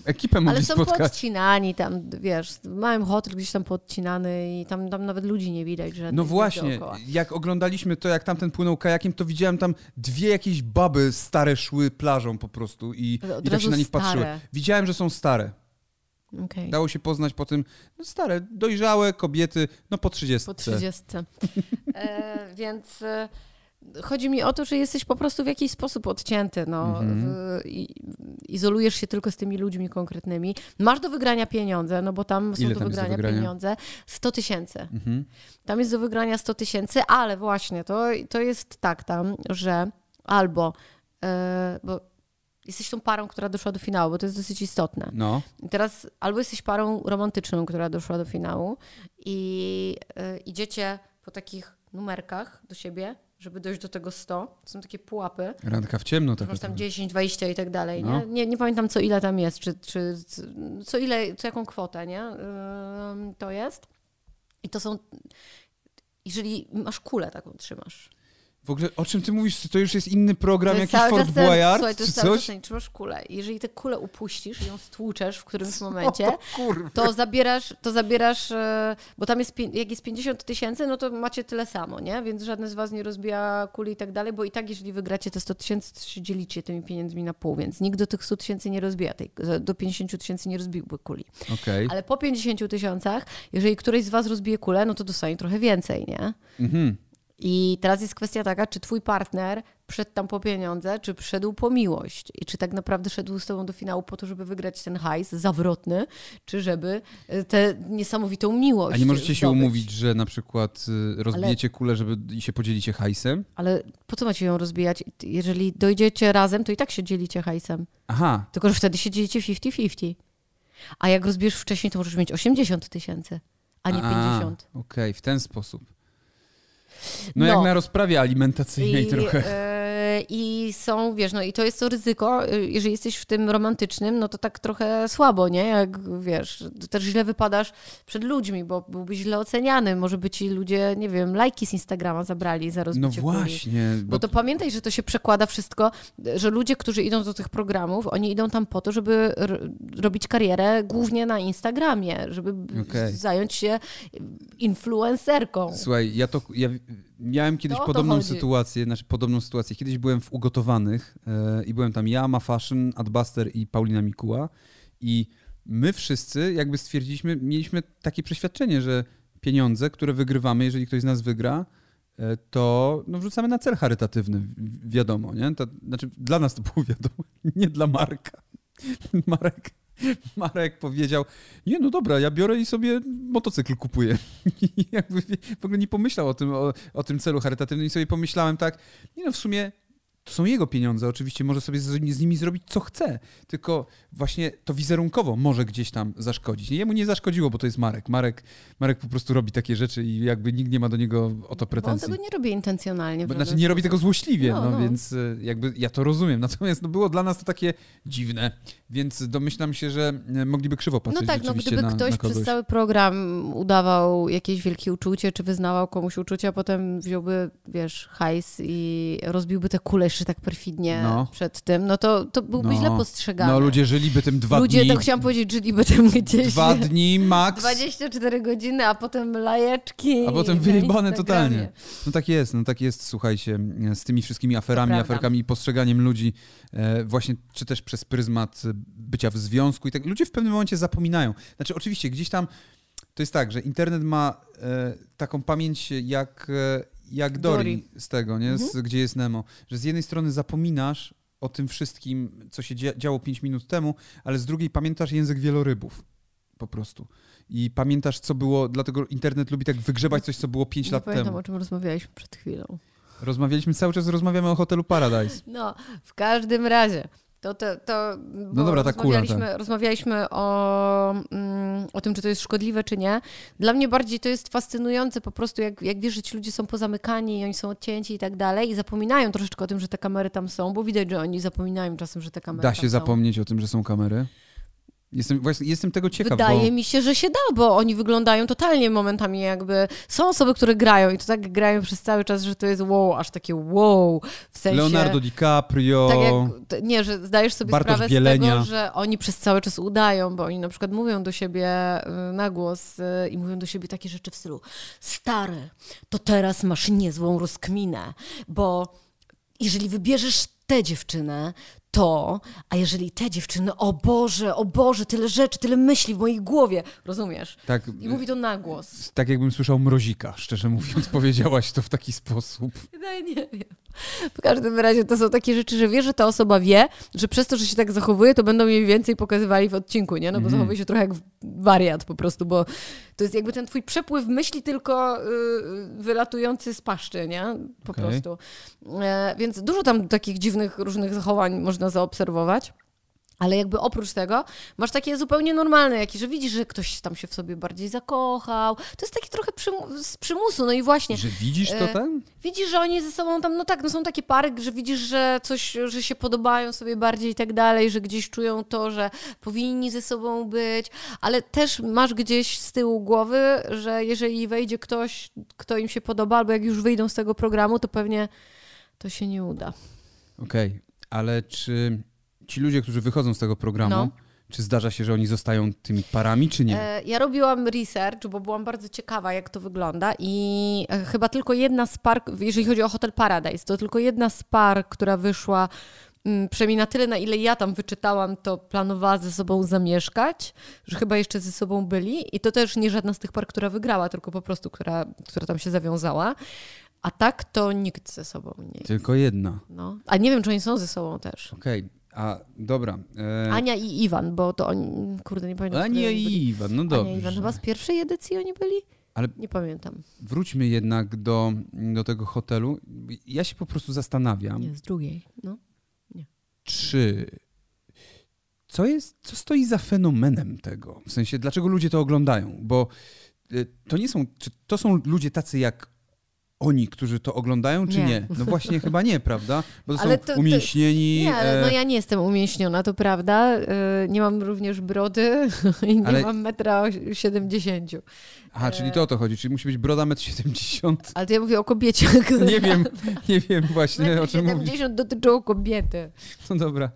Ekipę mogli Ale są spotkać. podcinani tam, wiesz, małem hotel gdzieś tam podcinany i tam, tam nawet ludzi nie widać. że no właśnie, jak oglądaliśmy to, jak tamten płynął kajakiem, to widziałem tam dwie jakieś baby stare szły plażą po prostu i, i tak się na nich stare. patrzyły. Widziałem, że są stare. Okay. Dało się poznać po tym, no stare, dojrzałe kobiety, no po 30. Po 30. e, więc e, chodzi mi o to, że jesteś po prostu w jakiś sposób odcięty. No, mm -hmm. i, izolujesz się tylko z tymi ludźmi konkretnymi. Masz do wygrania pieniądze, no bo tam są Ile do, tam wygrania do wygrania pieniądze. 100 tysięcy. Mm -hmm. Tam jest do wygrania 100 tysięcy, ale właśnie to, to jest tak tam, że albo, e, bo jesteś tą parą, która doszła do finału, bo to jest dosyć istotne. No. I teraz albo jesteś parą romantyczną, która doszła do finału i y, idziecie po takich numerkach do siebie, żeby dojść do tego 100. To są takie pułapy. Randka w ciemno. Tak masz tam 10, 20 i tak dalej. No. Nie? Nie, nie pamiętam, co ile tam jest, czy, czy co ile, co jaką kwotę nie? Yy, to jest. I to są... Jeżeli masz kulę taką trzymasz, w ogóle o czym ty mówisz? To już jest inny program, to jakiś Fort Boyard? Słuchaj, to jest cały czas trzymasz kulę. Jeżeli tę kulę upuścisz i ją stłuczesz w którymś momencie, to zabierasz, to zabierasz, e, bo tam jest, jak jest 50 tysięcy, no to macie tyle samo, nie? Więc żadne z was nie rozbija kuli i tak dalej, bo i tak jeżeli wygracie te 100 tysięcy, to się dzielicie tymi pieniędzmi na pół, więc nikt do tych 100 tysięcy nie rozbija, tej, do 50 tysięcy nie rozbiłby kuli. Okay. Ale po 50 tysiącach, jeżeli któryś z was rozbije kulę, no to dostanie trochę więcej, nie? Mhm. I teraz jest kwestia taka, czy twój partner wszedł tam po pieniądze, czy przyszedł po miłość i czy tak naprawdę szedł z tobą do finału po to, żeby wygrać ten hajs zawrotny, czy żeby e, tę niesamowitą miłość A nie możecie zdobyć. się umówić, że na przykład e, rozbijecie ale, kulę, żeby się podzielicie hajsem? Ale po co macie ją rozbijać? Jeżeli dojdziecie razem, to i tak się dzielicie hajsem. Aha. Tylko, że wtedy się dzielicie 50-50. A jak rozbijesz wcześniej, to możesz mieć 80 tysięcy, a nie a, 50. Okej, okay, w ten sposób. No, no, jak na rozprawie alimentacyjnej I, trochę. I są, wiesz, no i to jest to ryzyko, e, jeżeli jesteś w tym romantycznym, no to tak trochę słabo, nie? Jak, wiesz, też źle wypadasz przed ludźmi, bo byłbyś źle oceniany. Może by ci ludzie, nie wiem, lajki z Instagrama zabrali za rozbicie No właśnie. Bo... bo to pamiętaj, że to się przekłada wszystko, że ludzie, którzy idą do tych programów, oni idą tam po to, żeby robić karierę głównie na Instagramie, żeby okay. zająć się influencerką. Słuchaj, ja to... Ja Miałem kiedyś podobną sytuację, znaczy podobną sytuację. Kiedyś byłem w Ugotowanych e, i byłem tam ja, Ma Fashion, Adbuster i Paulina Mikuła i my wszyscy jakby stwierdziliśmy, mieliśmy takie przeświadczenie, że pieniądze, które wygrywamy, jeżeli ktoś z nas wygra, e, to no, wrzucamy na cel charytatywny, wiadomo, nie? To, znaczy dla nas to było wiadomo, nie dla Marka. Marek Marek powiedział, nie no dobra, ja biorę i sobie motocykl kupuję. I jakby w ogóle nie pomyślał o tym, o, o tym celu charytatywnym i sobie pomyślałem tak, nie no w sumie to są jego pieniądze, oczywiście może sobie z, z, nimi zrobić co chce, tylko właśnie to wizerunkowo może gdzieś tam zaszkodzić. Jemu nie zaszkodziło, bo to jest Marek. Marek, Marek po prostu robi takie rzeczy i jakby nikt nie ma do niego o to pretensji. Bo on tego nie robi intencjonalnie. Bo, znaczy nie robi tego złośliwie, no, no, no, więc e, jakby ja to rozumiem. Natomiast no, było dla nas to takie dziwne, więc domyślam się, że e, mogliby krzywo patrzeć No tak, no gdyby na, ktoś na przez cały program udawał jakieś wielkie uczucie, czy wyznawał komuś uczucie, a potem wziąłby, wiesz, hajs i rozbiłby te kule patrzy tak perfidnie no. przed tym, no to, to byłby no. źle postrzegany. No ludzie żyliby tym dwa ludzie, dni. Ludzie, to chciałam powiedzieć, żyliby tym gdzieś. Dwa dni max. 24 godziny, a potem lajeczki. A potem wyjebane totalnie. No tak jest, no tak jest, słuchajcie, z tymi wszystkimi aferami, aferkami i postrzeganiem ludzi e, właśnie, czy też przez pryzmat bycia w związku i tak. Ludzie w pewnym momencie zapominają. Znaczy oczywiście gdzieś tam to jest tak, że internet ma e, taką pamięć jak, e, jak Dory, Dory z tego, nie? Z, mhm. gdzie jest Nemo. Że z jednej strony zapominasz o tym wszystkim, co się działo 5 minut temu, ale z drugiej pamiętasz język wielorybów. Po prostu. I pamiętasz, co było, dlatego internet lubi tak wygrzebać coś, co było 5 lat pamiętam, temu. o czym rozmawialiśmy przed chwilą. Rozmawialiśmy cały czas, rozmawiamy o hotelu Paradise. No, w każdym razie. To, to, to no dobra, ta rozmawialiśmy, kula, tak. rozmawialiśmy o, mm, o tym, czy to jest szkodliwe, czy nie. Dla mnie bardziej to jest fascynujące po prostu, jak, jak wiesz, że ci ludzie są pozamykani i oni są odcięci i tak dalej i zapominają troszeczkę o tym, że te kamery tam są, bo widać, że oni zapominają czasem, że te kamery Da się zapomnieć o tym, że są kamery? Jestem, właśnie, jestem tego ciekaw. Wydaje bo... mi się, że się da, bo oni wyglądają totalnie momentami jakby. Są osoby, które grają i to tak grają przez cały czas, że to jest wow, aż takie wow. W sensie. Leonardo DiCaprio. Tak jak, nie, że zdajesz sobie Bartosz sprawę Bielenia. z tego, że oni przez cały czas udają, bo oni na przykład mówią do siebie y, na głos y, i mówią do siebie takie rzeczy w stylu: Stary, to teraz masz niezłą rozkminę, bo jeżeli wybierzesz tę dziewczynę, to, a jeżeli te dziewczyny, o Boże, o Boże, tyle rzeczy, tyle myśli w mojej głowie, rozumiesz? Tak, I mówi to na głos. Tak jakbym słyszał mrozika, szczerze mówiąc, powiedziałaś to w taki sposób. No, nie wiem. W każdym razie to są takie rzeczy, że wie, że ta osoba wie, że przez to, że się tak zachowuje, to będą jej więcej pokazywali w odcinku, nie? No bo mm. zachowuje się trochę jak wariat po prostu, bo to jest jakby ten twój przepływ myśli tylko yy, wylatujący z paszczy, nie? Po okay. prostu. E, więc dużo tam takich dziwnych, różnych zachowań można zaobserwować. Ale jakby oprócz tego masz takie zupełnie normalne, jakie, że widzisz, że ktoś tam się w sobie bardziej zakochał. To jest taki trochę z przymusu, no i właśnie. Że widzisz to e, tam? Widzisz, że oni ze sobą tam, no tak, no są takie pary, że widzisz, że coś, że się podobają sobie bardziej i tak dalej, że gdzieś czują to, że powinni ze sobą być, ale też masz gdzieś z tyłu głowy, że jeżeli wejdzie ktoś, kto im się podoba, albo jak już wyjdą z tego programu, to pewnie to się nie uda. Okej, okay. ale czy ci ludzie, którzy wychodzą z tego programu, no. czy zdarza się, że oni zostają tymi parami, czy nie? E, ja robiłam research, bo byłam bardzo ciekawa, jak to wygląda i e, chyba tylko jedna z par, jeżeli chodzi o Hotel Paradise, to tylko jedna z par, która wyszła mm, przynajmniej na tyle, na ile ja tam wyczytałam, to planowała ze sobą zamieszkać, że chyba jeszcze ze sobą byli. I to też nie żadna z tych par, która wygrała, tylko po prostu, która, która tam się zawiązała. A tak to nikt ze sobą nie. Tylko jedna. No. A nie wiem, czy oni są ze sobą też. Okej. Okay. A, dobra. E... Ania i Iwan, bo to oni, kurde, nie pamiętam. Ania i. Iwan, no dobrze. Ania i Iwan, chyba z pierwszej edycji oni byli? Ale nie pamiętam. Wróćmy jednak do, do tego hotelu. Ja się po prostu zastanawiam. Nie, z drugiej, no. Nie. Czy co jest, co stoi za fenomenem tego? W sensie, dlaczego ludzie to oglądają? Bo e, to nie są, czy to są ludzie tacy jak oni, którzy to oglądają, czy nie? nie? No właśnie chyba nie, prawda? Bo to ale są to, umięśnieni. Nie, ale no e, ja nie jestem umięśniona, to prawda. E, nie mam również brody i nie ale... mam metra 70. Aha, e... czyli to o to chodzi, czyli musi być broda 1,70 m. Ale to ja mówię o kobiecie. Nie wiem, nie wiem właśnie o czym mówisz. 70 dotyczyło kobiety. No dobra.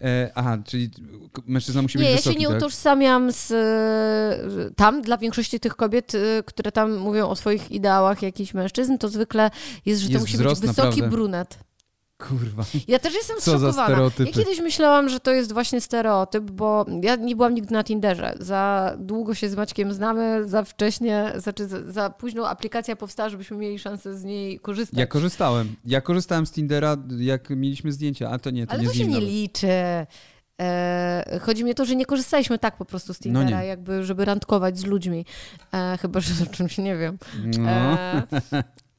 E, aha, czyli mężczyzna musi być nie, wysoki, ja się nie tak? utożsamiam z tam, dla większości tych kobiet, y, które tam mówią o swoich ideałach jakichś mężczyzn, to zwykle jest, że to musi wzrost, być wysoki naprawdę. brunet. Kurwa. Ja też jestem Co zszokowana. Ja kiedyś myślałam, że to jest właśnie stereotyp, bo ja nie byłam nigdy na Tinderze. Za długo się z Maćkiem znamy, za wcześnie, znaczy za, za późno aplikacja powstała, żebyśmy mieli szansę z niej korzystać. Ja korzystałem. Ja korzystałem z Tindera, jak mieliśmy zdjęcia, a to nie, to Ale nie to się nie liczy. E, chodzi mi o to, że nie korzystaliśmy tak po prostu z Tindera, no jakby, żeby randkować z ludźmi. E, chyba, że o czymś nie wiem. No.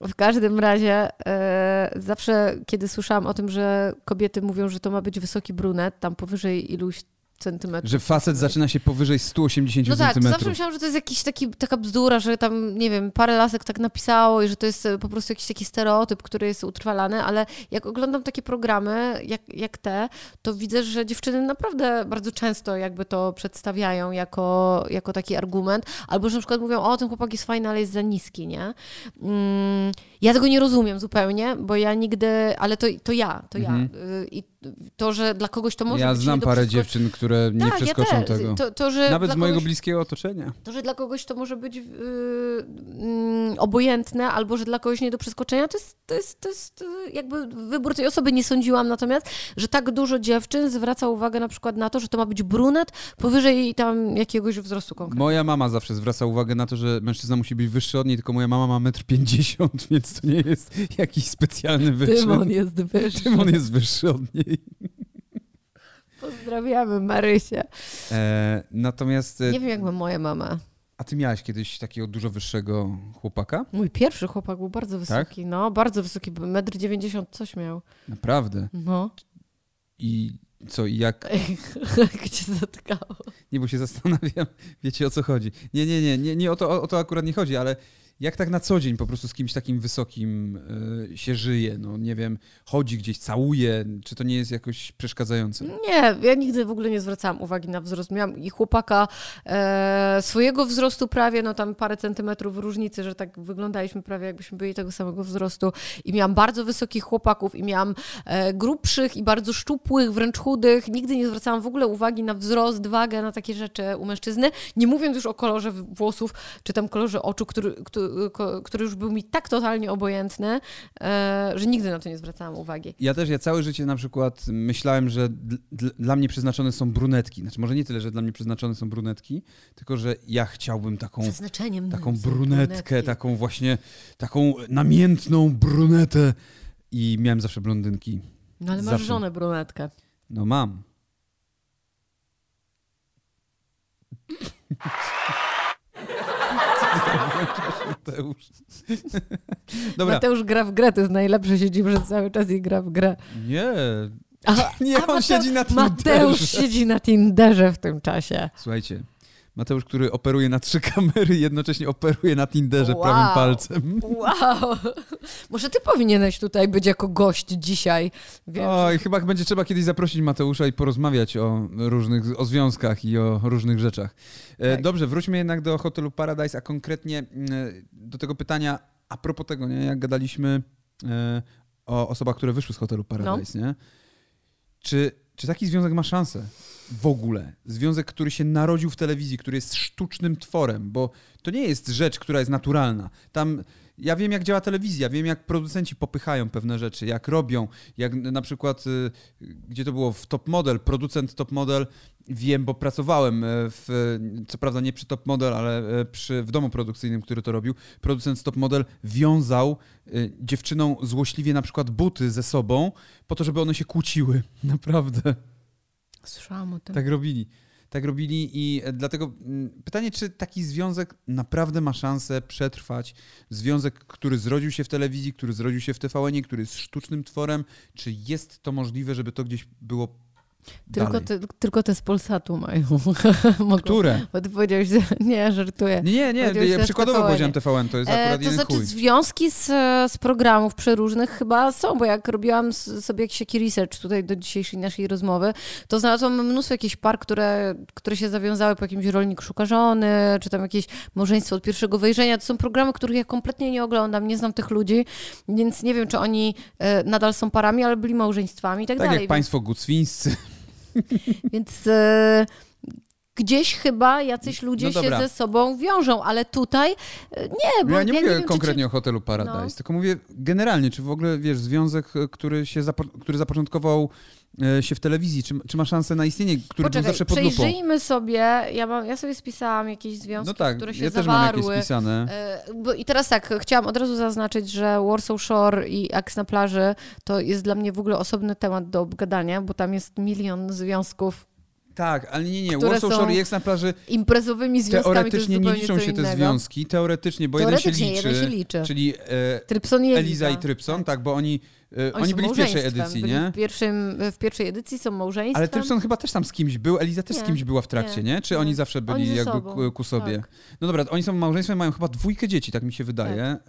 W każdym razie e, zawsze, kiedy słyszałam o tym, że kobiety mówią, że to ma być wysoki brunet, tam powyżej iluś centymetrów. Że facet zaczyna się powyżej 180 no tak, centymetrów. zawsze myślałam, że to jest jakiś taki, taka bzdura, że tam, nie wiem, parę lasek tak napisało i że to jest e, po prostu jakiś taki stereotyp, który jest utrwalany, ale jak oglądam takie programy jak, jak te, to widzę, że dziewczyny naprawdę bardzo często jakby to przedstawiają jako, jako taki argument, albo że na przykład mówią, o, ten chłopak jest fajny, ale jest za niski, nie? Mm, Ja tego nie rozumiem zupełnie, bo ja nigdy, ale to, to ja, to ja. Mhm. Y, I to, że dla kogoś to może Ja być znam nie do parę dziewczyn, które nie tak, przeskoczą ja tego. To, to, że Nawet z mojego kogoś, bliskiego otoczenia. to, że dla kogoś to może być yy, mm, obojętne, albo że dla kogoś nie do przeskoczenia, to jest, to jest, to jest yy, jakby wybór tej osoby. Nie sądziłam natomiast, że tak dużo dziewczyn zwraca uwagę na przykład na to, że to ma być brunet powyżej tam jakiegoś wzrostu konkretnego. Moja mama zawsze zwraca uwagę na to, że mężczyzna musi być wyższy od niej, tylko moja mama ma 1,50 m, więc to nie jest jakiś specjalny wyczyn. Tymon jest wyższy. Tymon jest wyższy od niej. Pozdrawiamy Marysię. E, natomiast, e, Nie wiem, jak ma moja mama. a ty miałaś kiedyś takiego dużo wyższego chłopaka? Mój pierwszy chłopak był bardzo Tak? wysoki, no, bardzo wysoki, 1,90 m coś miał. Naprawdę. No. I co, i jak? Gdzie zatkało? Nie, bo się zastanawiam, wiecie o co chodzi. Nie, nie, nie, nie, nie o, to, o to akurat nie chodzi, ale jak tak na co dzień po prostu z kimś takim wysokim y, się żyje? No nie wiem, chodzi gdzieś, całuje, czy to nie jest jakoś przeszkadzające? Nie, ja nigdy w ogóle nie zwracałam uwagi na wzrost. Miałam i chłopaka e, swojego wzrostu prawie, no tam parę centymetrów różnicy, że tak wyglądaliśmy prawie jakbyśmy byli tego samego wzrostu. I miałam bardzo wysokich chłopaków i miałam e, grubszych i bardzo szczupłych, wręcz chudych. Nigdy nie zwracałam w ogóle uwagi na wzrost, wagę, na takie rzeczy u mężczyzny. Nie mówiąc już o kolorze włosów, czy tam kolorze oczu, który, który, który już był mi tak totalnie obojętny, e, że nigdy na to nie zwracałam uwagi. Ja też, ja całe życie na przykład myślałem, że dl, dl, dla mnie przeznaczone są brunetki. Znaczy może nie tyle, że dla mnie przeznaczone są brunetki, tylko że ja chciałbym taką, taką brunetkę, brunetki. taką właśnie, taką namiętną brunetę i miałem zawsze blondynki. No ale masz zawsze. żonę brunetkę. No mam. Mateusz. Dobra, Mateusz gra w grę, to jest najlepsze, siedzi przez cały czas i gra w grę. nie. Aha, Nie, a on Mate- siedzi na Tinderze. Mateusz siedzi na Tinderze w tym czasie. Słuchajcie, Mateusz, który operuje na trzy kamery, jednocześnie operuje na Tinderze Wow. prawym palcem. Wow! Może ty powinieneś tutaj być jako gość dzisiaj. Wiem, Oj, że... chyba będzie trzeba kiedyś zaprosić Mateusza i porozmawiać o różnych, o związkach i o różnych rzeczach. E, Tak. Dobrze, wróćmy jednak do hotelu Paradise, a konkretnie mm, do tego pytania a propos tego, nie, jak gadaliśmy e, o osobach, które wyszły z hotelu Paradise, nie? Czy, czy taki związek ma szansę? W ogóle. Związek, który się narodził w telewizji, który jest sztucznym tworem, bo to nie jest rzecz, która jest naturalna. Tam ja wiem, jak działa telewizja, wiem, jak producenci popychają pewne rzeczy, jak robią, jak na przykład, y, gdzie to było, w Top Model, producent Top Model, wiem, bo pracowałem e, w, co prawda nie przy Top Model, ale e, przy, w domu produkcyjnym, który to robił, producent Top Model wiązał y, dziewczynom złośliwie na przykład buty ze sobą, po to, żeby one się kłóciły. Naprawdę. Słyszałam o tym. Tak robili. Tak robili i e, dlatego mm, pytanie, czy taki związek naprawdę ma szansę przetrwać? Związek, który zrodził się w telewizji, który zrodził się w TVN-ie, który jest sztucznym tworem, czy jest to możliwe, żeby to gdzieś było Tylko te, tylko te z Polsatu mają. Które? Bo ty powiedziałeś, że nie, żartuję. Nie, nie, ja przykładowo TVN-ie. powiedziałem TVN, to jest E, akurat to jeden znaczy chuj. związki z, z programów przeróżnych chyba są, bo jak robiłam sobie jakiś taki research tutaj do dzisiejszej naszej rozmowy, to znalazłam mnóstwo jakichś par, które, które się zawiązały po jakimś rolnik szuka żony, czy tam jakieś małżeństwo od pierwszego wejrzenia. To są programy, których ja kompletnie nie oglądam, nie znam tych ludzi, więc nie wiem, czy oni e, nadal są parami, ale byli małżeństwami i tak, Tak dalej. jak państwo gucwińscy. Więc e, gdzieś chyba jacyś ludzie No się ze sobą wiążą, ale tutaj e, nie, bo Ja nie ja mówię wiem, czy konkretnie ci- o hotelu Paradise, No. tylko mówię generalnie, czy w ogóle, wiesz, związek, który się zapo- który zapoczątkował się w telewizji, czy, czy ma szansę na istnienie, który Poczekaj, był zawsze pod lupą? przejrzyjmy sobie, ja, mam, ja sobie spisałam jakieś związki, No tak, które się ja też mam zawarły. jakieś spisane. E, I teraz tak, chciałam od razu zaznaczyć, że Warsaw Shore i Aks na plaży to jest dla mnie w ogóle osobny temat do obgadania, bo tam jest milion związków Tak, ale nie, nie, Warsaw Shore i na plaży imprezowymi związkami. teoretycznie nie liczą się te innego. związki, teoretycznie, bo jeden się Teoretycznie liczy, jeden się liczy. czyli e, Trypson i Eliza i Trypson, tak, bo oni E, Oni, Oni są byli w pierwszej edycji, Byli nie? W, pierwszym, w pierwszej edycji są małżeństwem. Ale Tymson chyba też tam z kimś był, Eliza też z Nie, kimś była w trakcie, nie? nie, Czy nie. oni zawsze byli Oni jakby sobą, ku, sobie? tak. No dobra, oni są małżeństwem, mają chyba dwójkę dzieci, tak mi się wydaje, e,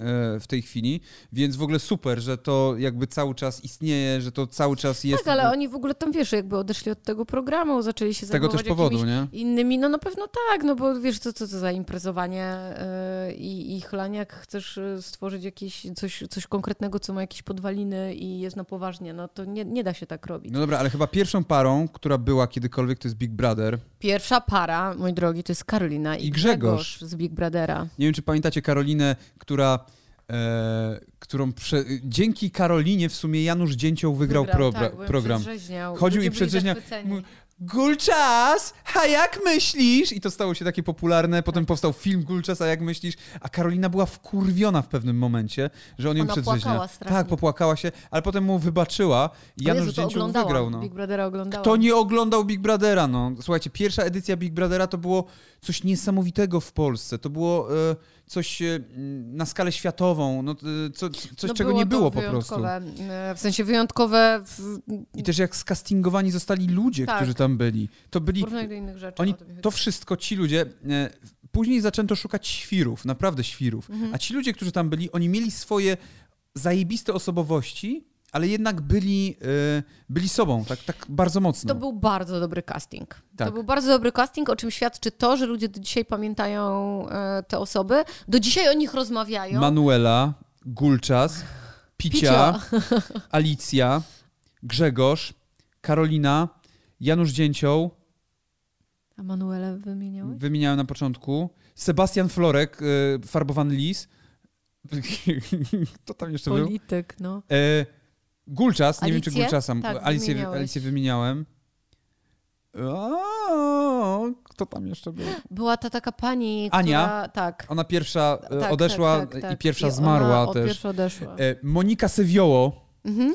w tej chwili, więc w ogóle super, że to jakby cały czas istnieje, że to cały czas jest... Tak, ale oni w ogóle tam, wiesz, jakby odeszli od tego programu, zaczęli się z tego też powodu, nie? innymi, no na pewno tak, no bo wiesz, co, co to za imprezowanie yy, i, i chlanie, jak chcesz stworzyć jakieś coś, coś konkretnego, co ma jakieś podwaliny i jest na poważnie, no to nie, nie da się tak robić. No dobra, ale chyba pierwszą parą, która była kiedykolwiek, to jest Big Brother. Pierwsza para, mój drogi, to jest Karolina i, I Grzegorz. z Big Brothera. Nie wiem, czy pamiętacie Karolinę, która... E, którą prze... Dzięki Karolinie w sumie Janusz Dzięcioł wygrał, probra- tak, bo ją program. Chodził Ludzie i przedrzeźniał. Gulczas, a jak myślisz? I to stało się takie popularne, potem powstał film Gulczas, a jak myślisz? A Karolina była wkurwiona w pewnym momencie, że on ją Ona przedrzeźnia. strasznie. Tak, popłakała się, ale potem mu wybaczyła i Janusz Jezu, to oglądałam. wygrał. No. Big Brothera oglądałam. Kto nie oglądał Big Brothera? No, słuchajcie, pierwsza edycja Big Brothera to było coś niesamowitego w Polsce. To było e, coś e, na skalę światową, no, e, co, coś, No czego było nie to było po prostu. e, W sensie wyjątkowe w, I też jak skastingowani zostali ludzie, Tak. którzy tam byli. To byli rzeczy. Oni, o tym mi chodzi. to wszystko, ci ludzie, później zaczęto szukać świrów, naprawdę świrów. Mhm. A ci ludzie, którzy tam byli, oni mieli swoje zajebiste osobowości, ale jednak byli, e, byli sobą, tak, tak bardzo mocno. To był bardzo dobry casting. Tak. To był bardzo dobry casting, o czym świadczy to, że ludzie do dzisiaj pamiętają e, te osoby. Do dzisiaj o nich rozmawiają. Manuela, Gulczas, Picia, Alicja, Grzegorz, Karolina, Janusz Dzięcioł, A Manuelę wymieniałeś? wymieniałem na początku, Sebastian Florek, e, farbowany lis. Kto tam jeszcze był? Polityk, no. E, Gulczas, nie wiem czy? Gulczasa, Tak, Alicję, wymieniałeś. Alicję wymieniałem. O, kto tam jeszcze był? Była ta taka pani, Ania? która... Tak. Ona pierwsza e, tak, odeszła tak, tak, tak. i pierwsza ona zmarła też. pierwsza odeszła. E, Monika Sewioło, Mhm.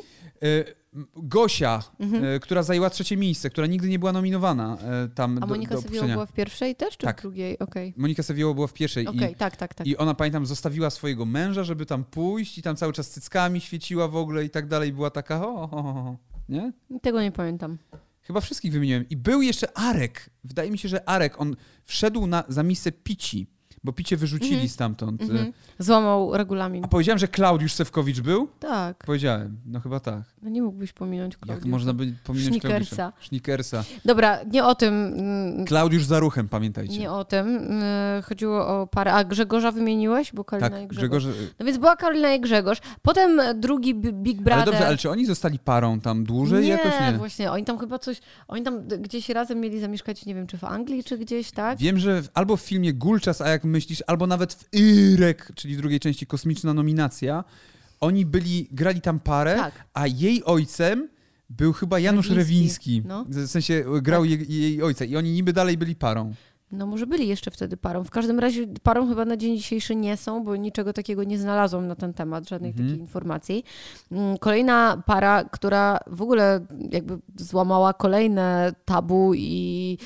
Gosia, Mhm. która zajęła trzecie miejsce, która nigdy nie była nominowana e, tam A do, Monika do Sewioło opuszczenia. była w pierwszej też, czy Tak. w drugiej? Okej. Monika Sewioło była w pierwszej Okej, i, tak, tak, tak. i ona, pamiętam, zostawiła swojego męża, żeby tam pójść i tam cały czas cyckami świeciła w ogóle i tak dalej. Była taka, ho, ho, ho. nie? Tego nie pamiętam. Chyba wszystkich wymieniłem. I był jeszcze Arek. Wydaje mi się, że Arek, on wszedł na, za miejsce Pici, bo Picie wyrzucili Mhm. stamtąd. Mhm. Złamał regulamin. A powiedziałem, że Klaudiusz Sewkowicz był? Tak. Powiedziałem. No chyba tak. No nie mógłbyś pominąć Jak Klaudiusza. można by pominąć Schnickersa. Klaudiusza? Schnickersa. Dobra, nie o tym. mm, Klaudiusz za ruchem, pamiętajcie. Nie o tym. Mm, Chodziło o parę. A Grzegorza wymieniłeś? Bo Karolina tak, i Grzegorz. Grzegorz... No więc była Karolina i Grzegorz. Potem drugi Bi- Big Brother. Ale dobrze, ale czy oni zostali parą tam dłużej? nie, Jakoś nie. właśnie. Oni tam chyba coś... Oni tam gdzieś razem mieli zamieszkać, nie wiem, czy w Anglii, czy gdzieś, tak? Wiem, że albo w filmie Gulczas, a jak myślisz, albo nawet w Irek, czyli drugiej części Kosmiczna Nominacja, oni byli, grali tam parę, Tak. a jej ojcem był chyba Janusz Rewiński, Rewiński. no. W sensie grał Tak. jej, jej ojca i oni niby dalej byli parą. No może byli jeszcze wtedy parą. W każdym razie parą chyba na dzień dzisiejszy nie są, bo niczego takiego nie znalazłam na ten temat, żadnej Mhm. takiej informacji. Mm, Kolejna para, która w ogóle jakby złamała kolejne tabu i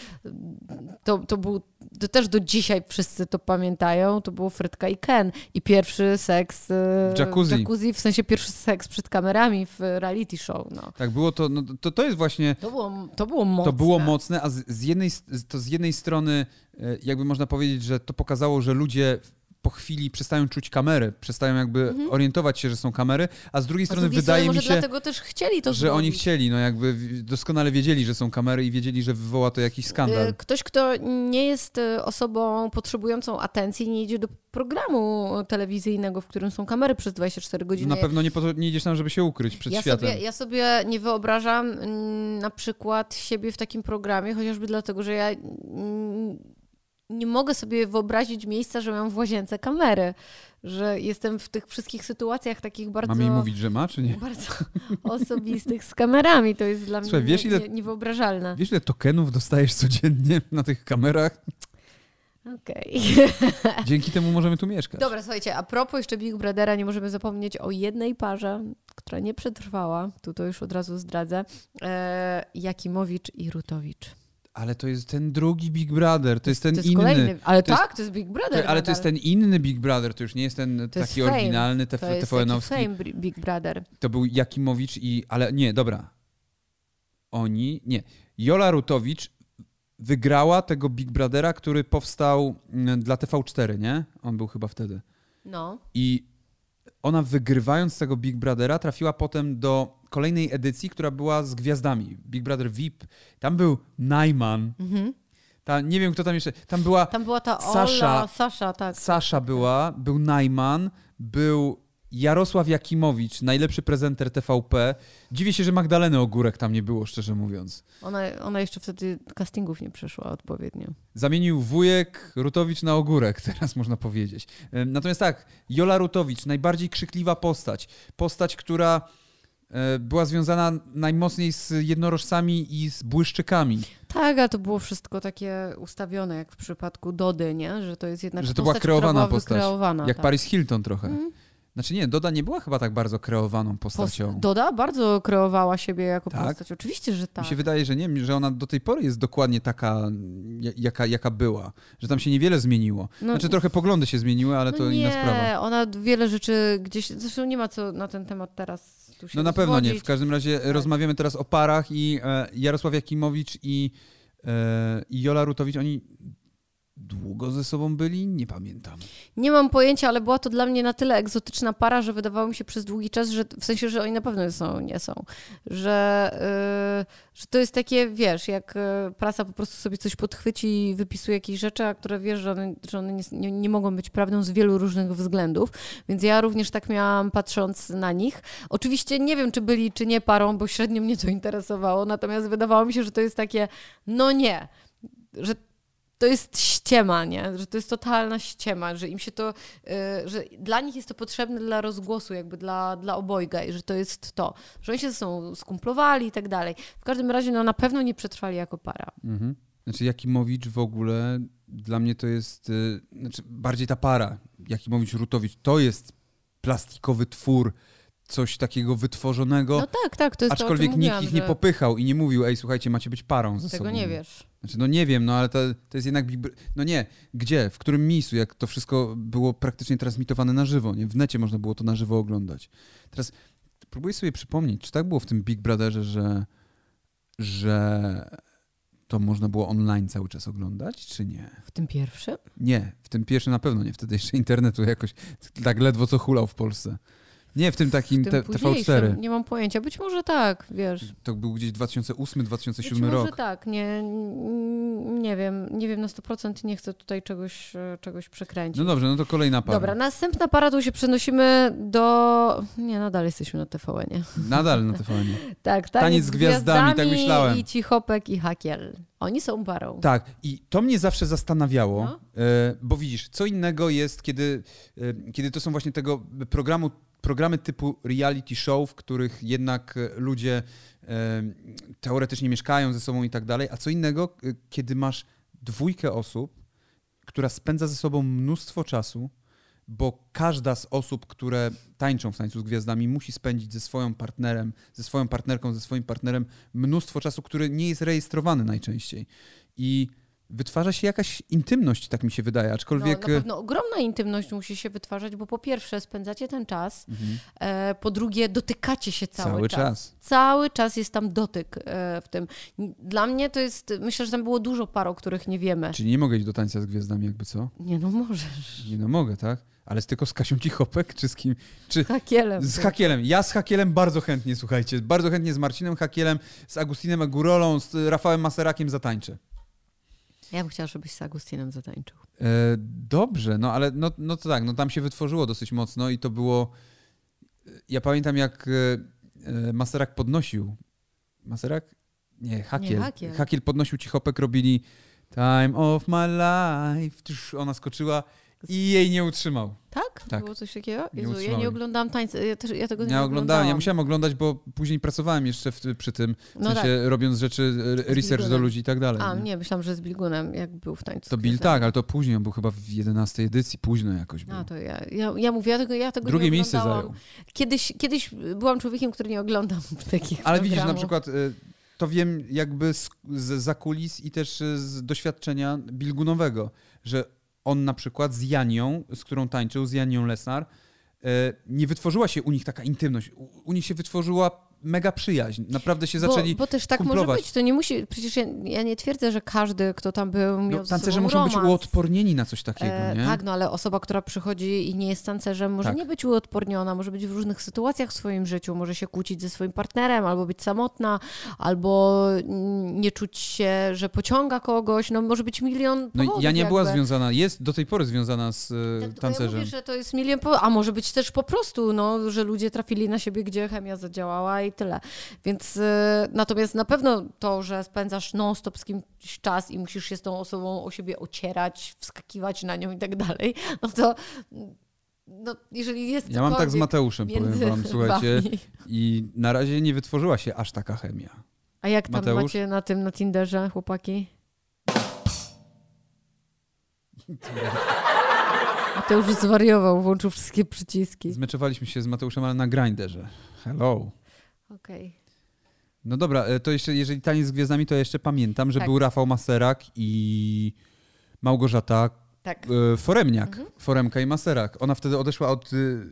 to, to był to też do dzisiaj wszyscy to pamiętają, to było Frytka i Ken. I pierwszy seks e, W jacuzzi. w jacuzzi, w sensie pierwszy seks przed kamerami w reality show. No. Tak było to, no, to, to jest właśnie, To, było, to było mocne. to było mocne, a z, z jednej, to z jednej strony e, jakby można powiedzieć, że to pokazało, że ludzie po chwili przestają czuć kamery, przestają jakby orientować się, że są kamery, a z drugiej Mhm. A z strony drugiej wydaje strony mi się, dlatego też chcieli to że zrobić. oni chcieli, no jakby doskonale wiedzieli, że są kamery i wiedzieli, że wywoła to jakiś skandal. Y, Ktoś, kto nie jest y, osobą potrzebującą atencji, nie idzie do programu telewizyjnego, w którym są kamery przez 24 godziny. Na pewno nie, po to, nie idziesz tam, żeby się ukryć przed ja światem. sobie, ja sobie nie wyobrażam mm, na przykład siebie w takim programie, chociażby dlatego, że ja mm, nie mogę sobie wyobrazić miejsca, że mam w łazience kamery, że jestem w tych wszystkich sytuacjach takich bardzo... Mam jej mówić, że ma, czy nie? Bardzo osobistych z kamerami. To jest dla Słuchaj, mnie wiesz, nie, ile- nie, niewyobrażalne. Wiesz, ile tokenów dostajesz codziennie na tych kamerach? Okej. Dzięki temu możemy tu mieszkać. Dobra, słuchajcie, a propos jeszcze Big Brothera, nie możemy zapomnieć o jednej parze, która nie przetrwała, tu to już od razu zdradzę, e, Jakimowicz i Rutowicz. Ale to jest ten drugi Big Brother, to jest ten to jest inny. Kolejny. Ale To jest- tak, to jest Big Brother. To, ale to jest nadal. ten inny Big Brother, to już nie jest ten To jest taki Fame. oryginalny To TF, jest taki TVN-owski. fame Bri- Big Brother. To był Jakimowicz i... Ale nie, dobra. Oni... Nie. Jola Rutowicz wygrała tego Big Brothera, który powstał mm, dla TV4, nie? On był chyba wtedy. No. I ona wygrywając tego Big Brothera trafiła potem do kolejnej edycji, która była z gwiazdami. Big Brother VIP. Tam był Najman. Mhm. Tam, nie wiem, kto tam jeszcze... Tam była... Tam była ta Ola, Sasza- Sasza, tak. Sasza była, był Najman, był Jarosław Jakimowicz, najlepszy prezenter TVP. Dziwię się, że Magdaleny Ogórek tam nie było, szczerze mówiąc. Ona, ona jeszcze wtedy castingów nie przeszła odpowiednio. Zamienił wujek Rutowicz na Ogórek, teraz można powiedzieć. Natomiast tak, Jola Rutowicz, najbardziej krzykliwa postać. Postać, która była związana najmocniej z jednorożcami i z błyszczykami. Tak, a to było wszystko takie ustawione, jak w przypadku Dody, nie? Że to jest jednak Że to była postać, kreowana która była postać. Jak tak. Paris Hilton trochę. Mhm. Znaczy nie, Doda nie była chyba tak bardzo kreowaną postacią. Post- Doda bardzo kreowała siebie jako Tak? postać. Oczywiście, że tak. Mi się wydaje, że nie, że ona do tej pory jest dokładnie taka, ja- jaka, jaka była. Że tam się niewiele zmieniło. No- Znaczy trochę poglądy się zmieniły, ale to no inna nie, sprawa. ona wiele rzeczy gdzieś... Zresztą nie ma co na ten temat teraz tu się No na pewno nie. W każdym razie Tak. rozmawiamy teraz o parach i e, Jarosław Jakimowicz i, e, i Jola Rutowicz, oni długo ze sobą byli? Nie pamiętam. Nie mam pojęcia, ale była to dla mnie na tyle egzotyczna para, że wydawało mi się przez długi czas, że w sensie, że oni na pewno są, nie są. Że, yy, że to jest takie, wiesz, jak yy, prasa po prostu sobie coś podchwyci i wypisuje jakieś rzeczy, a które wiesz, że one, że one nie, nie mogą być prawdą z wielu różnych względów. Więc ja również tak miałam patrząc na nich. Oczywiście nie wiem, czy byli, czy nie parą, bo średnio mnie to interesowało, natomiast wydawało mi się, że to jest takie, no nie, że to jest ściema, nie? Że to jest totalna ściema, że im się to, y, że dla nich jest to potrzebne dla rozgłosu, jakby dla, dla obojga i że to jest to, że oni się ze sobą skumplowali i tak dalej. W każdym razie, no na pewno nie przetrwali jako para. Mhm. Znaczy Jakimowicz w ogóle dla mnie to jest, y, znaczy bardziej ta para, Jakimowicz-Rutowicz, to jest plastikowy twór, coś takiego wytworzonego, No tak, tak, to jest aczkolwiek to, nikt mówiłam, ich nie że popychał i nie mówił, ej słuchajcie, macie być parą ze Tego sobą. nie wiesz. Znaczy, no nie wiem, no ale to, to jest jednak No nie, gdzie, w którym miejscu, jak to wszystko było praktycznie transmitowane na żywo, nie? W necie można było to na żywo oglądać. Teraz próbuję sobie przypomnieć, czy tak było w tym Big Brotherze, że, że to można było online cały czas oglądać, czy nie? W tym pierwszym? Nie, w tym pierwszym na pewno nie, wtedy jeszcze internetu jakoś tak ledwo co hulał w Polsce. Nie, w tym takim W tym te, późniejszym? TV4. Nie mam pojęcia. Być może tak, wiesz. To był gdzieś 2008-2007 Być może rok. tak, nie, nie wiem, nie wiem na 100%, nie chcę tutaj czegoś, e, czegoś przekręcić. No dobrze, no to kolejna para. Dobra, następna para, tu się przenosimy do... Nie, nadal jesteśmy na TVN-ie. Nadal na TVN. Tak, Taniec z gwiazdami, tak myślałem. I Cichopek i Hakiel. Oni są parą. Tak, i to mnie zawsze zastanawiało, No. e, bo widzisz, co innego jest, kiedy, e, kiedy to są właśnie tego programu, programy typu reality show, w których jednak ludzie e, teoretycznie mieszkają ze sobą i tak dalej, a co innego, e, kiedy masz dwójkę osób, która spędza ze sobą mnóstwo czasu, bo każda z osób, które tańczą w tańcu z gwiazdami, musi spędzić ze swoim partnerem, ze swoją partnerką, ze swoim partnerem mnóstwo czasu, który nie jest rejestrowany najczęściej. I wytwarza się jakaś intymność, tak mi się wydaje, No, aczkolwiek... na pewno ogromna intymność musi się wytwarzać, bo po pierwsze spędzacie ten czas, Mhm. e, po drugie dotykacie się cały, Cały czas. czas. Cały czas jest tam dotyk e, w tym. Dla mnie to jest, myślę, że tam było dużo par, o których nie wiemy. Czyli nie mogę iść do tańca z gwiazdami, jakby co? Nie no, możesz. Nie no mogę, tak? Ale z tylko z Kasią Cichopek, czy z kim? Czy Z Hakielem. z Hakielem? Ja z Hakielem bardzo chętnie, słuchajcie, bardzo chętnie z Marcinem Hakielem, z Agustinem Agurolą, z Rafałem Maserakiem zatańczę. Ja bym chciała, żebyś z Agustinem zatańczył. E, dobrze, no ale no, no to tak, no tam się wytworzyło dosyć mocno i to było... Ja pamiętam, jak e, e, Maserak podnosił... Maserak? Nie, Hakiel. Hakiel. Hakiel podnosił Cichopek, robili Time of my life. Ona skoczyła i jej nie utrzymał. Tak? Tak. Było coś takiego? Nie Jezu, ja utrzymałem. nie oglądałam tańca, ja, też, ja tego nie Ja oglądałem, ja oglądałam. musiałem oglądać, bo później pracowałem jeszcze w, przy tym, w No sensie robiąc rzeczy, e, research do ludzi i tak dalej. A, nie? nie, myślałam, że z Bilgunem, jak był w tańcu. To Bill tak, ale to później, on był chyba w 11 edycji, późno jakoś był. A, to ja, ja, ja mówię, ja tego, ja tego Drugie nie miejsce oglądałam. zajął. Kiedyś, kiedyś byłam człowiekiem, który nie oglądam takich Ale widzisz, na przykład y, to wiem jakby z, z za kulis i też z doświadczenia bilgunowego, że on na przykład z Janią, z którą tańczył, z Janią Lesnar, e, nie wytworzyła się u nich taka intymność. U, u nich się wytworzyła mega przyjaźń. Naprawdę się zaczęli Bo, bo też tak kumplować. może być. To nie musi, przecież ja, ja nie twierdzę, że każdy, kto tam był, miał No, ze tancerze muszą być romans. uodpornieni na coś takiego, E, nie? tak, no ale osoba, która przychodzi i nie jest tancerzem, może Tak. nie być uodporniona, może być w różnych sytuacjach w swoim życiu, może się kłócić ze swoim partnerem, albo być samotna, albo nie czuć się, że pociąga kogoś, no może być milion No powodów ja nie była jakby. związana, jest do tej pory związana z e, Tak, tylko tancerzem. Ja mówię, że to jest milion, a może być też po prostu, no, że ludzie trafili na siebie, gdzie chemia zadziałała i tyle. Więc e, natomiast na pewno to, że spędzasz non-stop z kimś czas i musisz się z tą osobą o siebie ocierać, wskakiwać na nią i tak dalej, no to no, jeżeli jest Ja mam tak z Mateuszem, powiem wam, słuchajcie, wami. i na razie nie wytworzyła się aż taka chemia. A jak tam Mateusz? macie na tym, na Tinderze, chłopaki? Mateusz zwariował, włączył wszystkie przyciski. Zmeczowaliśmy się z Mateuszem, ale na grinderze. Hello. Okej. No dobra, e, to jeszcze, jeżeli taniec z gwiazdami, to ja jeszcze pamiętam, że Tak. był Rafał Maserak i Małgorzata Tak. e, Foremniak. Mhm. Foremka i Maserak. Ona wtedy odeszła od y,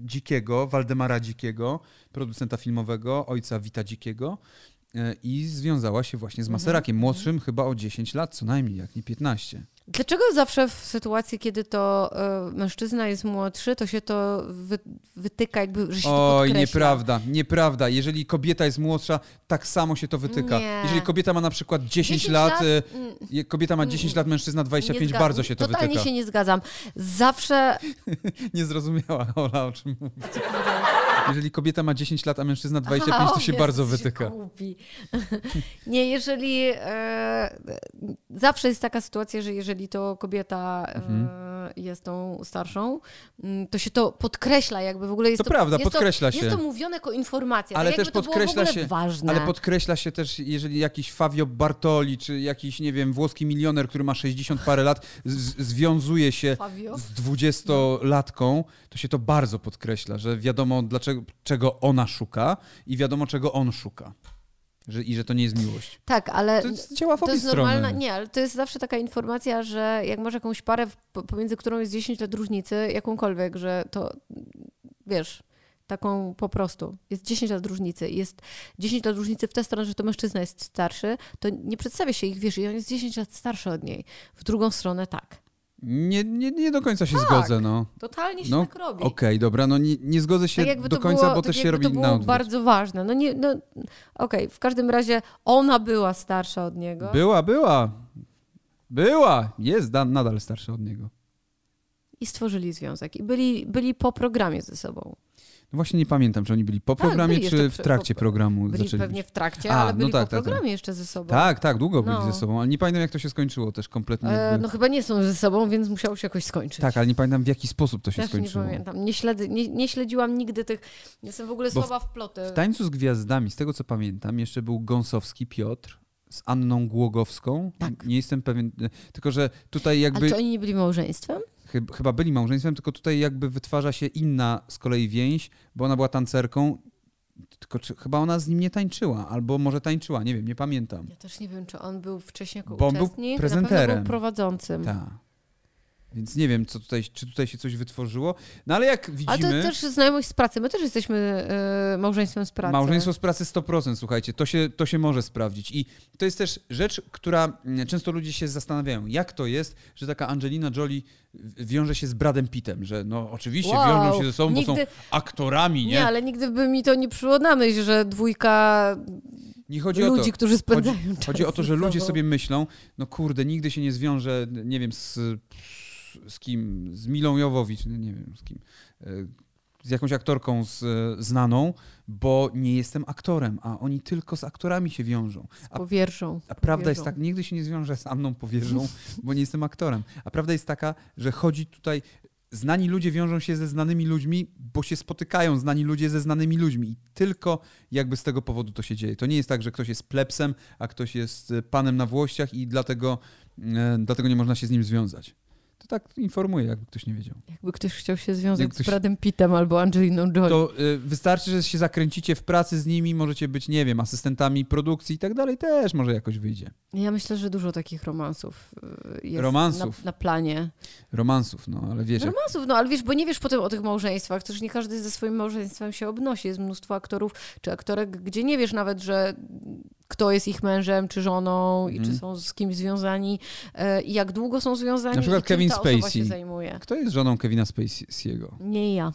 Dzikiego, Waldemara Dzikiego, producenta filmowego, ojca Wita Dzikiego e, i związała się właśnie z Mhm. Maserakiem, młodszym chyba o 10 lat co najmniej, jak nie 15. Dlaczego zawsze w sytuacji, kiedy to e, mężczyzna jest młodszy, to się to wy, wytyka, jakby, że się to Oj, podkreśla? nieprawda, nieprawda. Jeżeli kobieta jest młodsza, tak samo się to wytyka. Nie. Jeżeli kobieta ma na przykład 10, 10 lat, lat, e, mm, je- kobieta ma 10 lat, mężczyzna 25, nie zga- bardzo się to Totalnie wytyka. się nie zgadzam. Zawsze... Nie zrozumiała Ola, o czym mówi. Jeżeli kobieta ma 10 lat, a mężczyzna 25, Aha, to się bardzo się wytyka. Głupi. nie, jeżeli... E, zawsze jest taka sytuacja, że jeżeli to kobieta e, Mhm. jest tą starszą, mm, to się to podkreśla, jakby w ogóle jest To to... prawda, jest podkreśla to, się. Jest to mówione jako informacja, Ale tak też podkreśla się- ważne. Ale podkreśla się też, jeżeli jakiś Fabio Bartoli, czy jakiś, nie wiem, włoski milioner, który ma 60 parę lat, z- związuje się Fabio? z 20-latką, to się to bardzo podkreśla, że wiadomo, dlaczego, czego ona szuka i wiadomo, czego on szuka. Że, I że to nie jest miłość. Tak, ale... To jest, działa w To jest strony. normalna, nie, ale to jest zawsze taka informacja, że jak masz jakąś parę, pomiędzy którą jest 10 lat różnicy, jakąkolwiek, że to, wiesz, taką po prostu, jest 10 lat różnicy, jest 10 lat różnicy w tę stronę, że to mężczyzna jest starszy, to nie przedstawia się ich, wiesz, i on jest 10 lat starszy od niej. W drugą stronę tak. Nie, nie, nie do końca się Tak. zgodzę, no. Totalnie się No, tak robi. Okej, dobra, no nie, nie zgodzę się tak do końca, było, bo tak też się robi to było na bardzo ważne. No nie, no okej, w każdym razie ona była starsza od niego. Była, była. Była. Jest da, nadal starsza od niego. I stworzyli związek. I byli, byli po programie ze sobą. No właśnie nie pamiętam, czy oni byli po Tak, programie, byli czy w trakcie po- programu Byli zaczęli pewnie w trakcie, A, ale no byli tak, po tak, tak. programie jeszcze ze sobą. Tak, tak, długo byli No. ze sobą, ale nie pamiętam, jak to się skończyło też kompletnie. E, no chyba nie są ze sobą, więc musiało się jakoś skończyć. Tak, ale nie pamiętam, w jaki sposób to się Też nie skończyło. pamiętam. Nie, śledzę, nie, nie śledziłam nigdy tych... Jestem w ogóle Bo w- słaba w ploty. W Tańcu z Gwiazdami, z tego co pamiętam, jeszcze był Gąsowski Piotr z Anną Głogowską. Tak. Nie jestem pewien, tylko że tutaj jakby... Ale czy oni nie byli małżeństwem? Chyb- chyba byli małżeństwem, tylko tutaj jakby wytwarza się inna z kolei więź, bo ona była tancerką, tylko czy, chyba ona z nim nie tańczyła, albo może tańczyła, nie wiem, nie pamiętam. Ja też nie wiem, czy on był wcześniej jako Bo on był uczestnik. Na prezenterem. był prowadzącym. Tak. Więc nie wiem, co tutaj, czy tutaj się coś wytworzyło. No ale jak A to widzimy, też znajomość z pracy. My też jesteśmy e, małżeństwem z pracy. małżeństwo z pracy 100%, słuchajcie, to się, to się może sprawdzić. I to jest też rzecz, która mm, często ludzie się zastanawiają, jak to jest, że taka Angelina Jolie wiąże się z Bradem Pittem, że no oczywiście Wow, wiążą się ze sobą, bo nigdy- są aktorami, nie? Nie, ale nigdy by mi to nie przyszło na myśl, że dwójka Nie chodzi o to. ludzi, którzy spędzają czas Chodzi o to, że ludzie sobie myślą, no kurde, nigdy się nie zwiążę, nie wiem, z, z kim, z Milą Jowowicz, no nie wiem, z kim, e, z jakąś aktorką z, znaną, bo nie jestem aktorem, a oni tylko z aktorami się wiążą. A, Powierszą. a prawda jest powierzą. tak, nigdy się nie zwiążę z Anną Powierzą, bo nie jestem aktorem. A prawda jest taka, że chodzi tutaj, znani ludzie wiążą się ze znanymi ludźmi, bo się spotykają znani ludzie ze znanymi ludźmi i tylko jakby z tego powodu to się dzieje. To nie jest tak, że ktoś jest plebsem, a ktoś jest e, panem na włościach i dlatego, e, dlatego nie można się z nim związać. To tak informuję, jakby ktoś nie wiedział. Jakby ktoś chciał się związać ktoś... z Bradem Pittem albo Angeliną Jolie. To y, wystarczy, że się zakręcicie w pracy z nimi, możecie być, nie wiem, asystentami produkcji i tak dalej, też może jakoś wyjdzie. Ja myślę, że dużo takich romansów y, jest romansów. Na, na planie. Romansów, no, ale wiesz... Romansów, jak... no, ale wiesz, bo nie wiesz potem o tych małżeństwach, też nie każdy ze swoim małżeństwem się obnosi. Jest mnóstwo aktorów czy aktorek, gdzie nie wiesz nawet, że kto jest ich mężem czy żoną i czy mhm. są z kimś związani e, i jak długo są związani Na przykład Kevin Spacey. się zajmuje. Kto jest żoną Kevina Spacey'ego? Nie ja.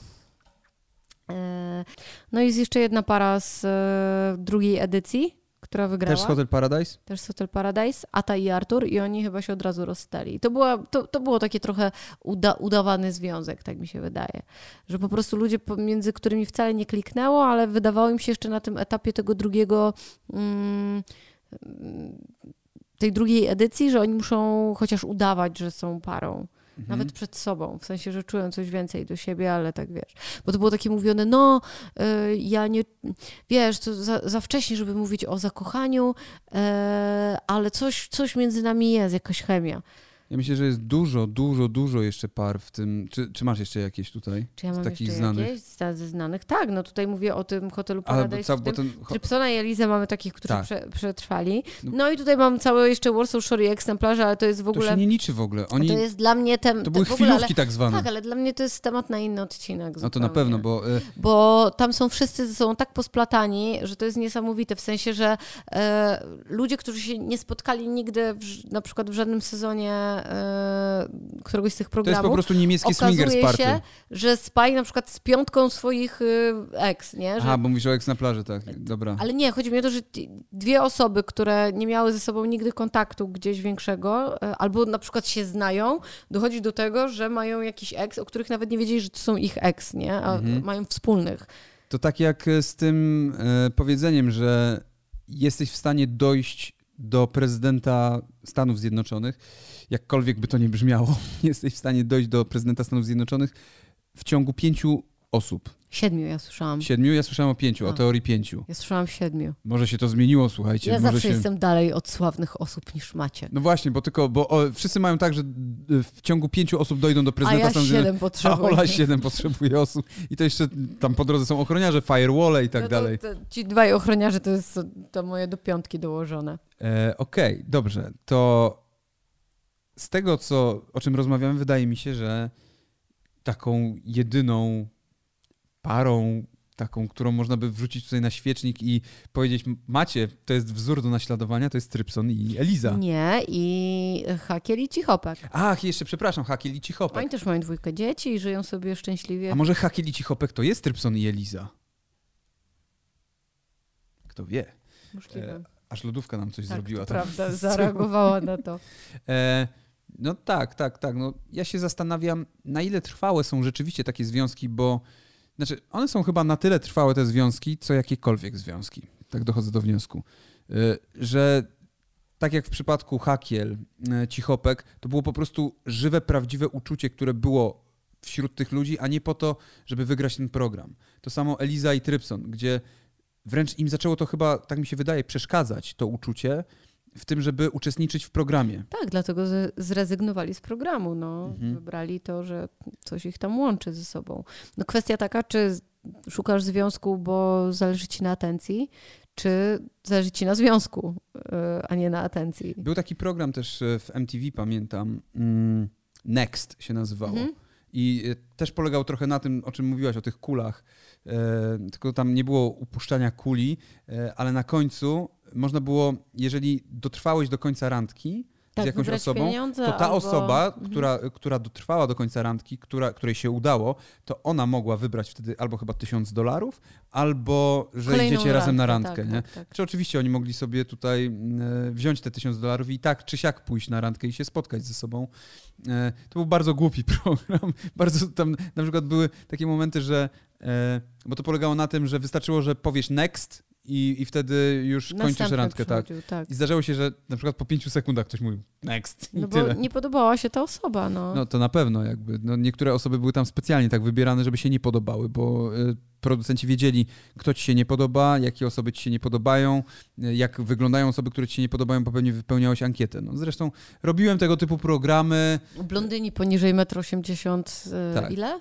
E, no i jest jeszcze jedna para z e, drugiej edycji, która wygrała. Też z Hotel Paradise? Też z Hotel Paradise, Ata i Artur i oni chyba się od razu rozstali. I to, była, to, to było takie trochę uda, udawany związek, tak mi się wydaje. Że po prostu ludzie, między którymi wcale nie kliknęło, ale wydawało im się jeszcze na tym etapie tego drugiego... Mm, tej drugiej edycji, że oni muszą chociaż udawać, że są parą. Mhm. Nawet przed sobą, w sensie, że czują coś więcej do siebie, ale tak wiesz. Bo to było takie mówione, no, y, ja nie, wiesz, to za, za wcześnie, żeby mówić o zakochaniu, y, ale coś, coś między nami jest, jakaś chemia. Ja myślę, że jest dużo, dużo, dużo jeszcze par w tym. Czy, czy masz jeszcze jakieś tutaj? Czy ja mam z takich jeszcze znanych? jakieś ze znanych? Tak, no tutaj mówię o tym hotelu Paradise. Ale, bo, ten... Trypsona i Elizę mamy takich, którzy tak. prze, przetrwali. No. no. i tutaj mam całe jeszcze Warsaw Shore egzemplarze, ale to jest w ogóle... To się nie liczy w ogóle. Oni... To jest dla mnie... Tem... To były chwilówki ogóle, ale... tak zwane. Tak, ale dla mnie to jest temat na inny odcinek zupełnie. No to na pewno, bo... Y... Bo tam są wszyscy ze sobą tak posplatani, że to jest niesamowite. W sensie, że e, ludzie, którzy się nie spotkali nigdy w, na przykład w żadnym sezonie e, któregoś z tych programów. To jest po prostu niemiecki swingers party. się, że spali na przykład z piątką swoich y, ex, nie? Że... Aha, bo mówisz o ex na plaży, tak, dobra. Ale nie, chodzi mi o to, że dwie osoby, które nie miały ze sobą nigdy kontaktu gdzieś większego, y, albo na przykład się znają, dochodzi do tego, że mają jakiś ex, o których nawet nie wiedzieli, że to są ich ex, nie? A mhm. mają wspólnych. To tak jak z tym e, powiedzeniem, że jesteś w stanie dojść do prezydenta Stanów Zjednoczonych. Jakkolwiek by to nie brzmiało, jesteś w stanie dojść do prezydenta Stanów Zjednoczonych w ciągu pięciu osób. Siedmiu, ja słyszałam. Siedmiu? Ja słyszałam o pięciu, A. o teorii pięciu. Ja słyszałam siedmiu. Może się to zmieniło, słuchajcie. Ja Może zawsze się... jestem dalej od sławnych osób niż macie. No właśnie, bo tylko, bo o, wszyscy mają tak, że w ciągu pięciu osób dojdą do prezydenta A ja siedem potrzebuję. A Ola siedem potrzebuje osób. I to jeszcze tam po drodze są ochroniarze, firewall i tak no to, dalej. To, ci dwaj ochroniarze to jest to moje do piątki dołożone. E, Okej, okay, dobrze. To z tego, co, o czym rozmawiamy, wydaje mi się, że taką jedyną parą, taką, którą można by wrzucić tutaj na świecznik i powiedzieć, macie, to jest wzór do naśladowania, to jest Trypson i Eliza. Nie, i Hakiel i Cichopek. Ach, jeszcze przepraszam, Hakiel i Cichopek. Oni też mają dwójkę dzieci i żyją sobie szczęśliwie. A może Hakiel i Cichopek to jest Trypson i Eliza? Kto wie. Możliwe. E, aż lodówka nam coś tak, zrobiła. To prawda, zareagowała na to. E, no tak, tak, tak. No, ja się zastanawiam, na ile trwałe są rzeczywiście takie związki, bo znaczy, one są chyba na tyle trwałe te związki, co jakiekolwiek związki. Tak dochodzę do wniosku, y, że tak jak w przypadku Hakiel, y, Cichopek, to było po prostu żywe, prawdziwe uczucie, które było wśród tych ludzi, a nie po to, żeby wygrać ten program. To samo Eliza i Trypson, gdzie wręcz im zaczęło to chyba, tak mi się wydaje, przeszkadzać to uczucie, w tym, żeby uczestniczyć w programie. Tak, dlatego zrezygnowali z programu. No. Mhm. Wybrali to, że coś ich tam łączy ze sobą. No kwestia taka, czy szukasz związku, bo zależy ci na atencji, czy zależy ci na związku, e, a nie na atencji. Był taki program też e, w MTV, pamiętam. Mm, Next się nazywało. Mhm. I e, też polegał trochę na tym, o czym mówiłaś, o tych kulach. Tylko tam nie było upuszczania kuli, ale na końcu można było, jeżeli dotrwałeś do końca randki, tak, z jakąś osobą, to ta albo... osoba, mhm. która, która dotrwała do końca randki, która, której się udało, to ona mogła wybrać wtedy albo chyba tysiąc dolarów, albo że Kolejną idziecie razem na randkę. Tak, nie? Tak, tak. Czy oczywiście oni mogli sobie tutaj e, wziąć te tysiąc dolarów i tak czy siak pójść na randkę i się spotkać ze sobą. E, to był bardzo głupi program. Bardzo tam na przykład były takie momenty, że e, bo to polegało na tym, że wystarczyło, że powiesz next i, i wtedy już kończysz randkę, tak. tak. I zdarzało się, że na przykład po pięciu sekundach ktoś mówił next No bo tyle. nie podobała się ta osoba, no. No to na pewno jakby. No, niektóre osoby były tam specjalnie tak wybierane, żeby się nie podobały, bo y, producenci wiedzieli, kto ci się nie podoba, jakie osoby ci się nie podobają, y, jak wyglądają osoby, które ci się nie podobają, bo pewnie wypełniałeś ankietę. No, zresztą robiłem tego typu programy Blondyni poniżej 1,80 m, Tak. ile?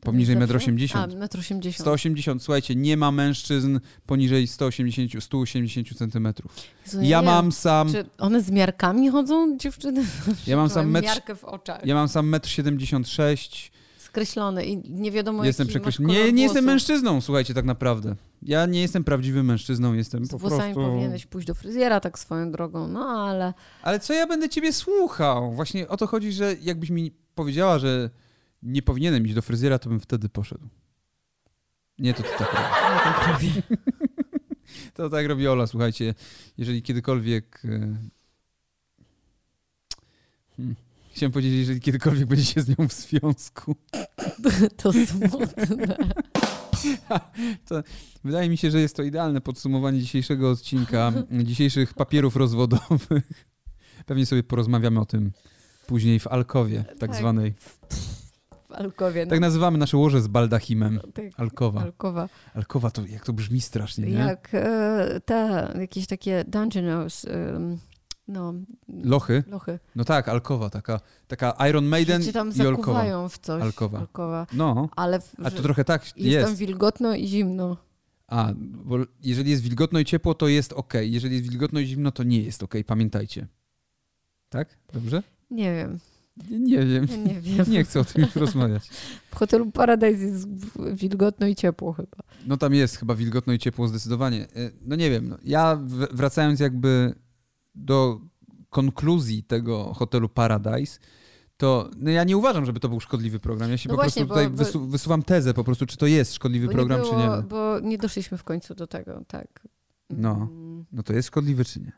Poniżej Zawsze? 1,80 A, m. 1,80 m. 180, słuchajcie, nie ma mężczyzn poniżej 180, 180 centymetrów. Jezu, Ja mam sam, Czy one z miarkami chodzą, dziewczyny? ja mam sam metr, miarkę w oczach. ja mam sam 1,76 m. Skreślone i nie wiadomo Jestem przekreślony. Nie, nie jestem mężczyzną, słuchajcie, tak naprawdę. Ja nie jestem prawdziwym mężczyzną, jestem Z po włosami prostu... powinieneś pójść do fryzjera tak swoją drogą, no ale Ale co ja będę ciebie słuchał? Właśnie o to chodzi, że jakbyś mi powiedziała, że nie powinienem iść do fryzjera, to bym wtedy poszedł. Nie, to tak ja tak robię. To tak robi Ola, słuchajcie. Jeżeli kiedykolwiek... e, Hmm. Chciałem powiedzieć, jeżeli kiedykolwiek będziecie z nią w związku. To smutne. Wydaje mi się, że jest to idealne podsumowanie dzisiejszego odcinka, dzisiejszych papierów rozwodowych. Pewnie sobie porozmawiamy o tym później w Alkowie, tak, Tak. zwanej. W Alkowie. Tak nazywamy nasze łoże z baldachimem. no, tak, Alkowa. Alkowa. Alkowa to jak to brzmi strasznie, nie? Jak e, te jakieś takie dungeons, em, no, Lochy? lochy. No tak, Alkowa, taka, taka Iron Maiden cię tam i Alkowa. w coś. Alkowa. Alkowa. No, Ale w, a to trochę tak jest, tam jest. wilgotno i zimno. A, bo jeżeli jest wilgotno i ciepło, to jest ok. Jeżeli jest wilgotno i zimno, to nie jest ok. Pamiętajcie. Tak? Dobrze? Nie wiem, Nie, wiem. nie wiem. Nie chcę o tym już rozmawiać. W hotelu Paradise jest wilgotno i ciepło chyba. No tam jest chyba wilgotno i ciepło zdecydowanie. E, No nie wiem, no, ja wracając jakby do konkluzji tego hotelu Paradise, to no ja nie uważam, żeby to był szkodliwy program. Ja się No po właśnie, prostu tutaj bo- bo- wysu wysuwam tezę po prostu, czy to jest szkodliwy program, nie było, czy nie. Bo nie doszliśmy w końcu do tego, tak. No. Mm, No to jest szkodliwy, czy nie?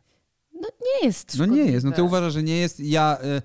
Nie jest No nie jest, no ty uważasz, że nie jest. Ja e,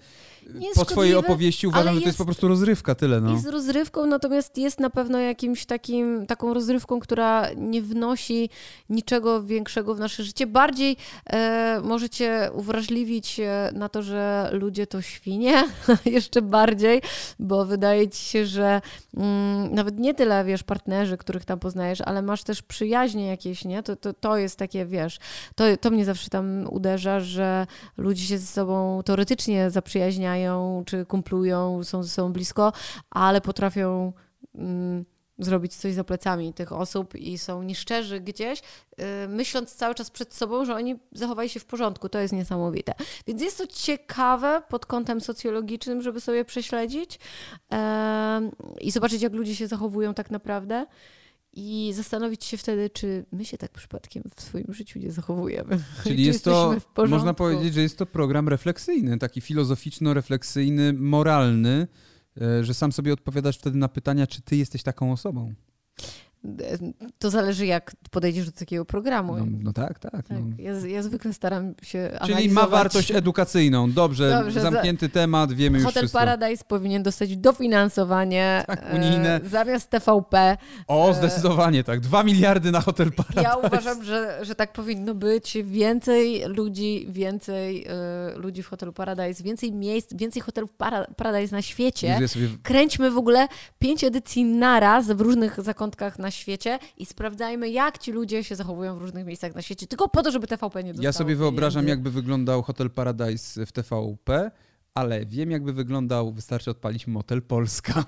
Nie jest po twojej opowieści uważam, ale że to jest jest- po prostu rozrywka, tyle no. Jest rozrywką, natomiast jest na pewno jakimś takim, taką rozrywką, która nie wnosi niczego większego w nasze życie. Bardziej e, możecie uwrażliwić e, na to, że ludzie to świnie, jeszcze bardziej, bo wydaje ci się, że mm, nawet nie tyle, wiesz, partnerzy, których tam poznajesz, ale masz też przyjaźnie jakieś, nie? To, to, to jest takie, wiesz, to, to mnie zawsze tam uderza, że ludzie się ze sobą teoretycznie zaprzyjaźniają, czy kumplują, są ze sobą blisko, ale potrafią mm, zrobić coś za plecami tych osób i są nieszczerzy gdzieś, yy, myśląc cały czas przed sobą, że oni zachowali się w porządku. To jest niesamowite. Więc jest to ciekawe pod kątem socjologicznym, żeby sobie prześledzić em, i zobaczyć, jak ludzie się zachowują tak naprawdę. I zastanowić się wtedy, czy my się tak przypadkiem w swoim życiu nie zachowujemy. Czyli Czy jest to, można powiedzieć, że jest to program refleksyjny, taki filozoficzno-refleksyjny, moralny, e, że sam sobie odpowiadasz wtedy na pytania, czy ty jesteś taką osobą. To zależy, jak podejdziesz do takiego programu. No, no tak, tak. Tak, No. ja, ja zwykle staram się Czyli ma analizować. wartość edukacyjną. Dobrze, Dobrze, za- zamknięty temat, wiemy już Hotel wszystko. Paradise powinien dostać dofinansowanie Tak, unijne. e, zamiast TVP. O, e, zdecydowanie tak. Dwa miliardy na Hotel Paradise. Ja uważam, że, że tak powinno być. Więcej ludzi, więcej e, ludzi w hotelu Paradise, więcej miejsc, więcej hotelów para, Paradise na świecie. Kręćmy w ogóle pięć edycji naraz w różnych zakątkach na świecie i sprawdzajmy, jak ci ludzie się zachowują w różnych miejscach na świecie. Tylko po to, żeby TVP nie dostało Ja sobie wyobrażam, pieniędzy. jakby wyglądał Hotel Paradise w TVP, ale wiem, jakby wyglądał, wystarczy odpalić Motel Polska.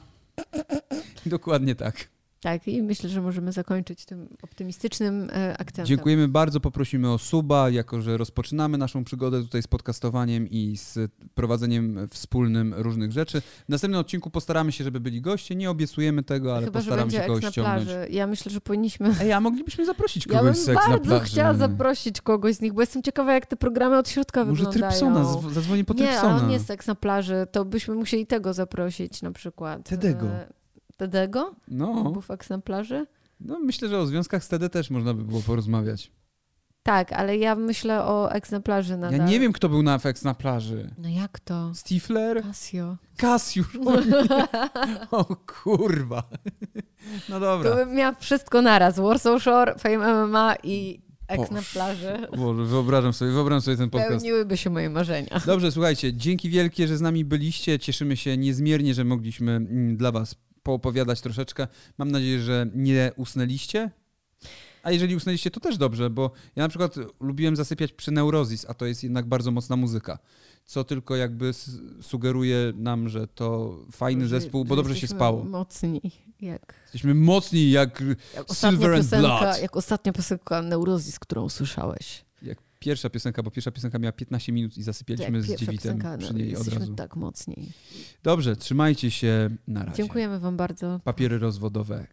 Dokładnie tak. Tak, i myślę, że możemy zakończyć tym optymistycznym e, akcentem. Dziękujemy bardzo, poprosimy o suba, jako że rozpoczynamy naszą przygodę tutaj z podcastowaniem i z prowadzeniem wspólnym różnych rzeczy. W następnym odcinku postaramy się, żeby byli goście, nie obiecujemy tego, ale Chyba, postaramy się kogoś ściągnąć. plaży. Ja myślę, że powinniśmy... Ej, a moglibyśmy zaprosić Ja kogoś bym z seks na bardzo plaży. chciała zaprosić kogoś z nich, bo jestem ciekawa, jak te programy od środka Może wyglądają. Trypsona, zw- zadzwonię po nie, ale Trypsona. on nie jest seks na plaży, to byśmy musieli tego zaprosić na przykład. Tedego. Tedego? No, na plaży? no, myślę, że o związkach z TD też można by było porozmawiać. Tak, ale ja myślę o plaży nadal. Ja nie wiem, kto był na FX na plaży. No jak to? Stifler? Casio. Kasiusz. O, nie. o kurwa. No dobra. To bym miała wszystko naraz. Warsaw Shore, Fame MMA i eks na plaży. Boże, wyobrażam sobie, wyobrażam sobie ten podcast. Pełniłyby się moje marzenia. Dobrze, słuchajcie, dzięki wielkie, że z nami byliście. Cieszymy się niezmiernie, że mogliśmy mm, dla was poopowiadać troszeczkę. Mam nadzieję, że nie usnęliście. A jeżeli usnęliście, to też dobrze, bo ja na przykład lubiłem zasypiać przy Neurozis, a to jest jednak bardzo mocna muzyka. Co tylko jakby sugeruje nam, że to fajny Że- zespół, bo dobrze się spało. Mocni. Jak, Jesteśmy mocni jak, jak, Silver and Blood. jak ostatnia piosenka Neurozis, którą usłyszałeś. Pierwsza piosenka, bo pierwsza piosenka miała 15 minut i zasypialiśmy jak z dziewitem piosenka, przy no, niej od razu. tak mocni. Dobrze, trzymajcie się. Na razie. Dziękujemy wam bardzo. Papiery rozwodowe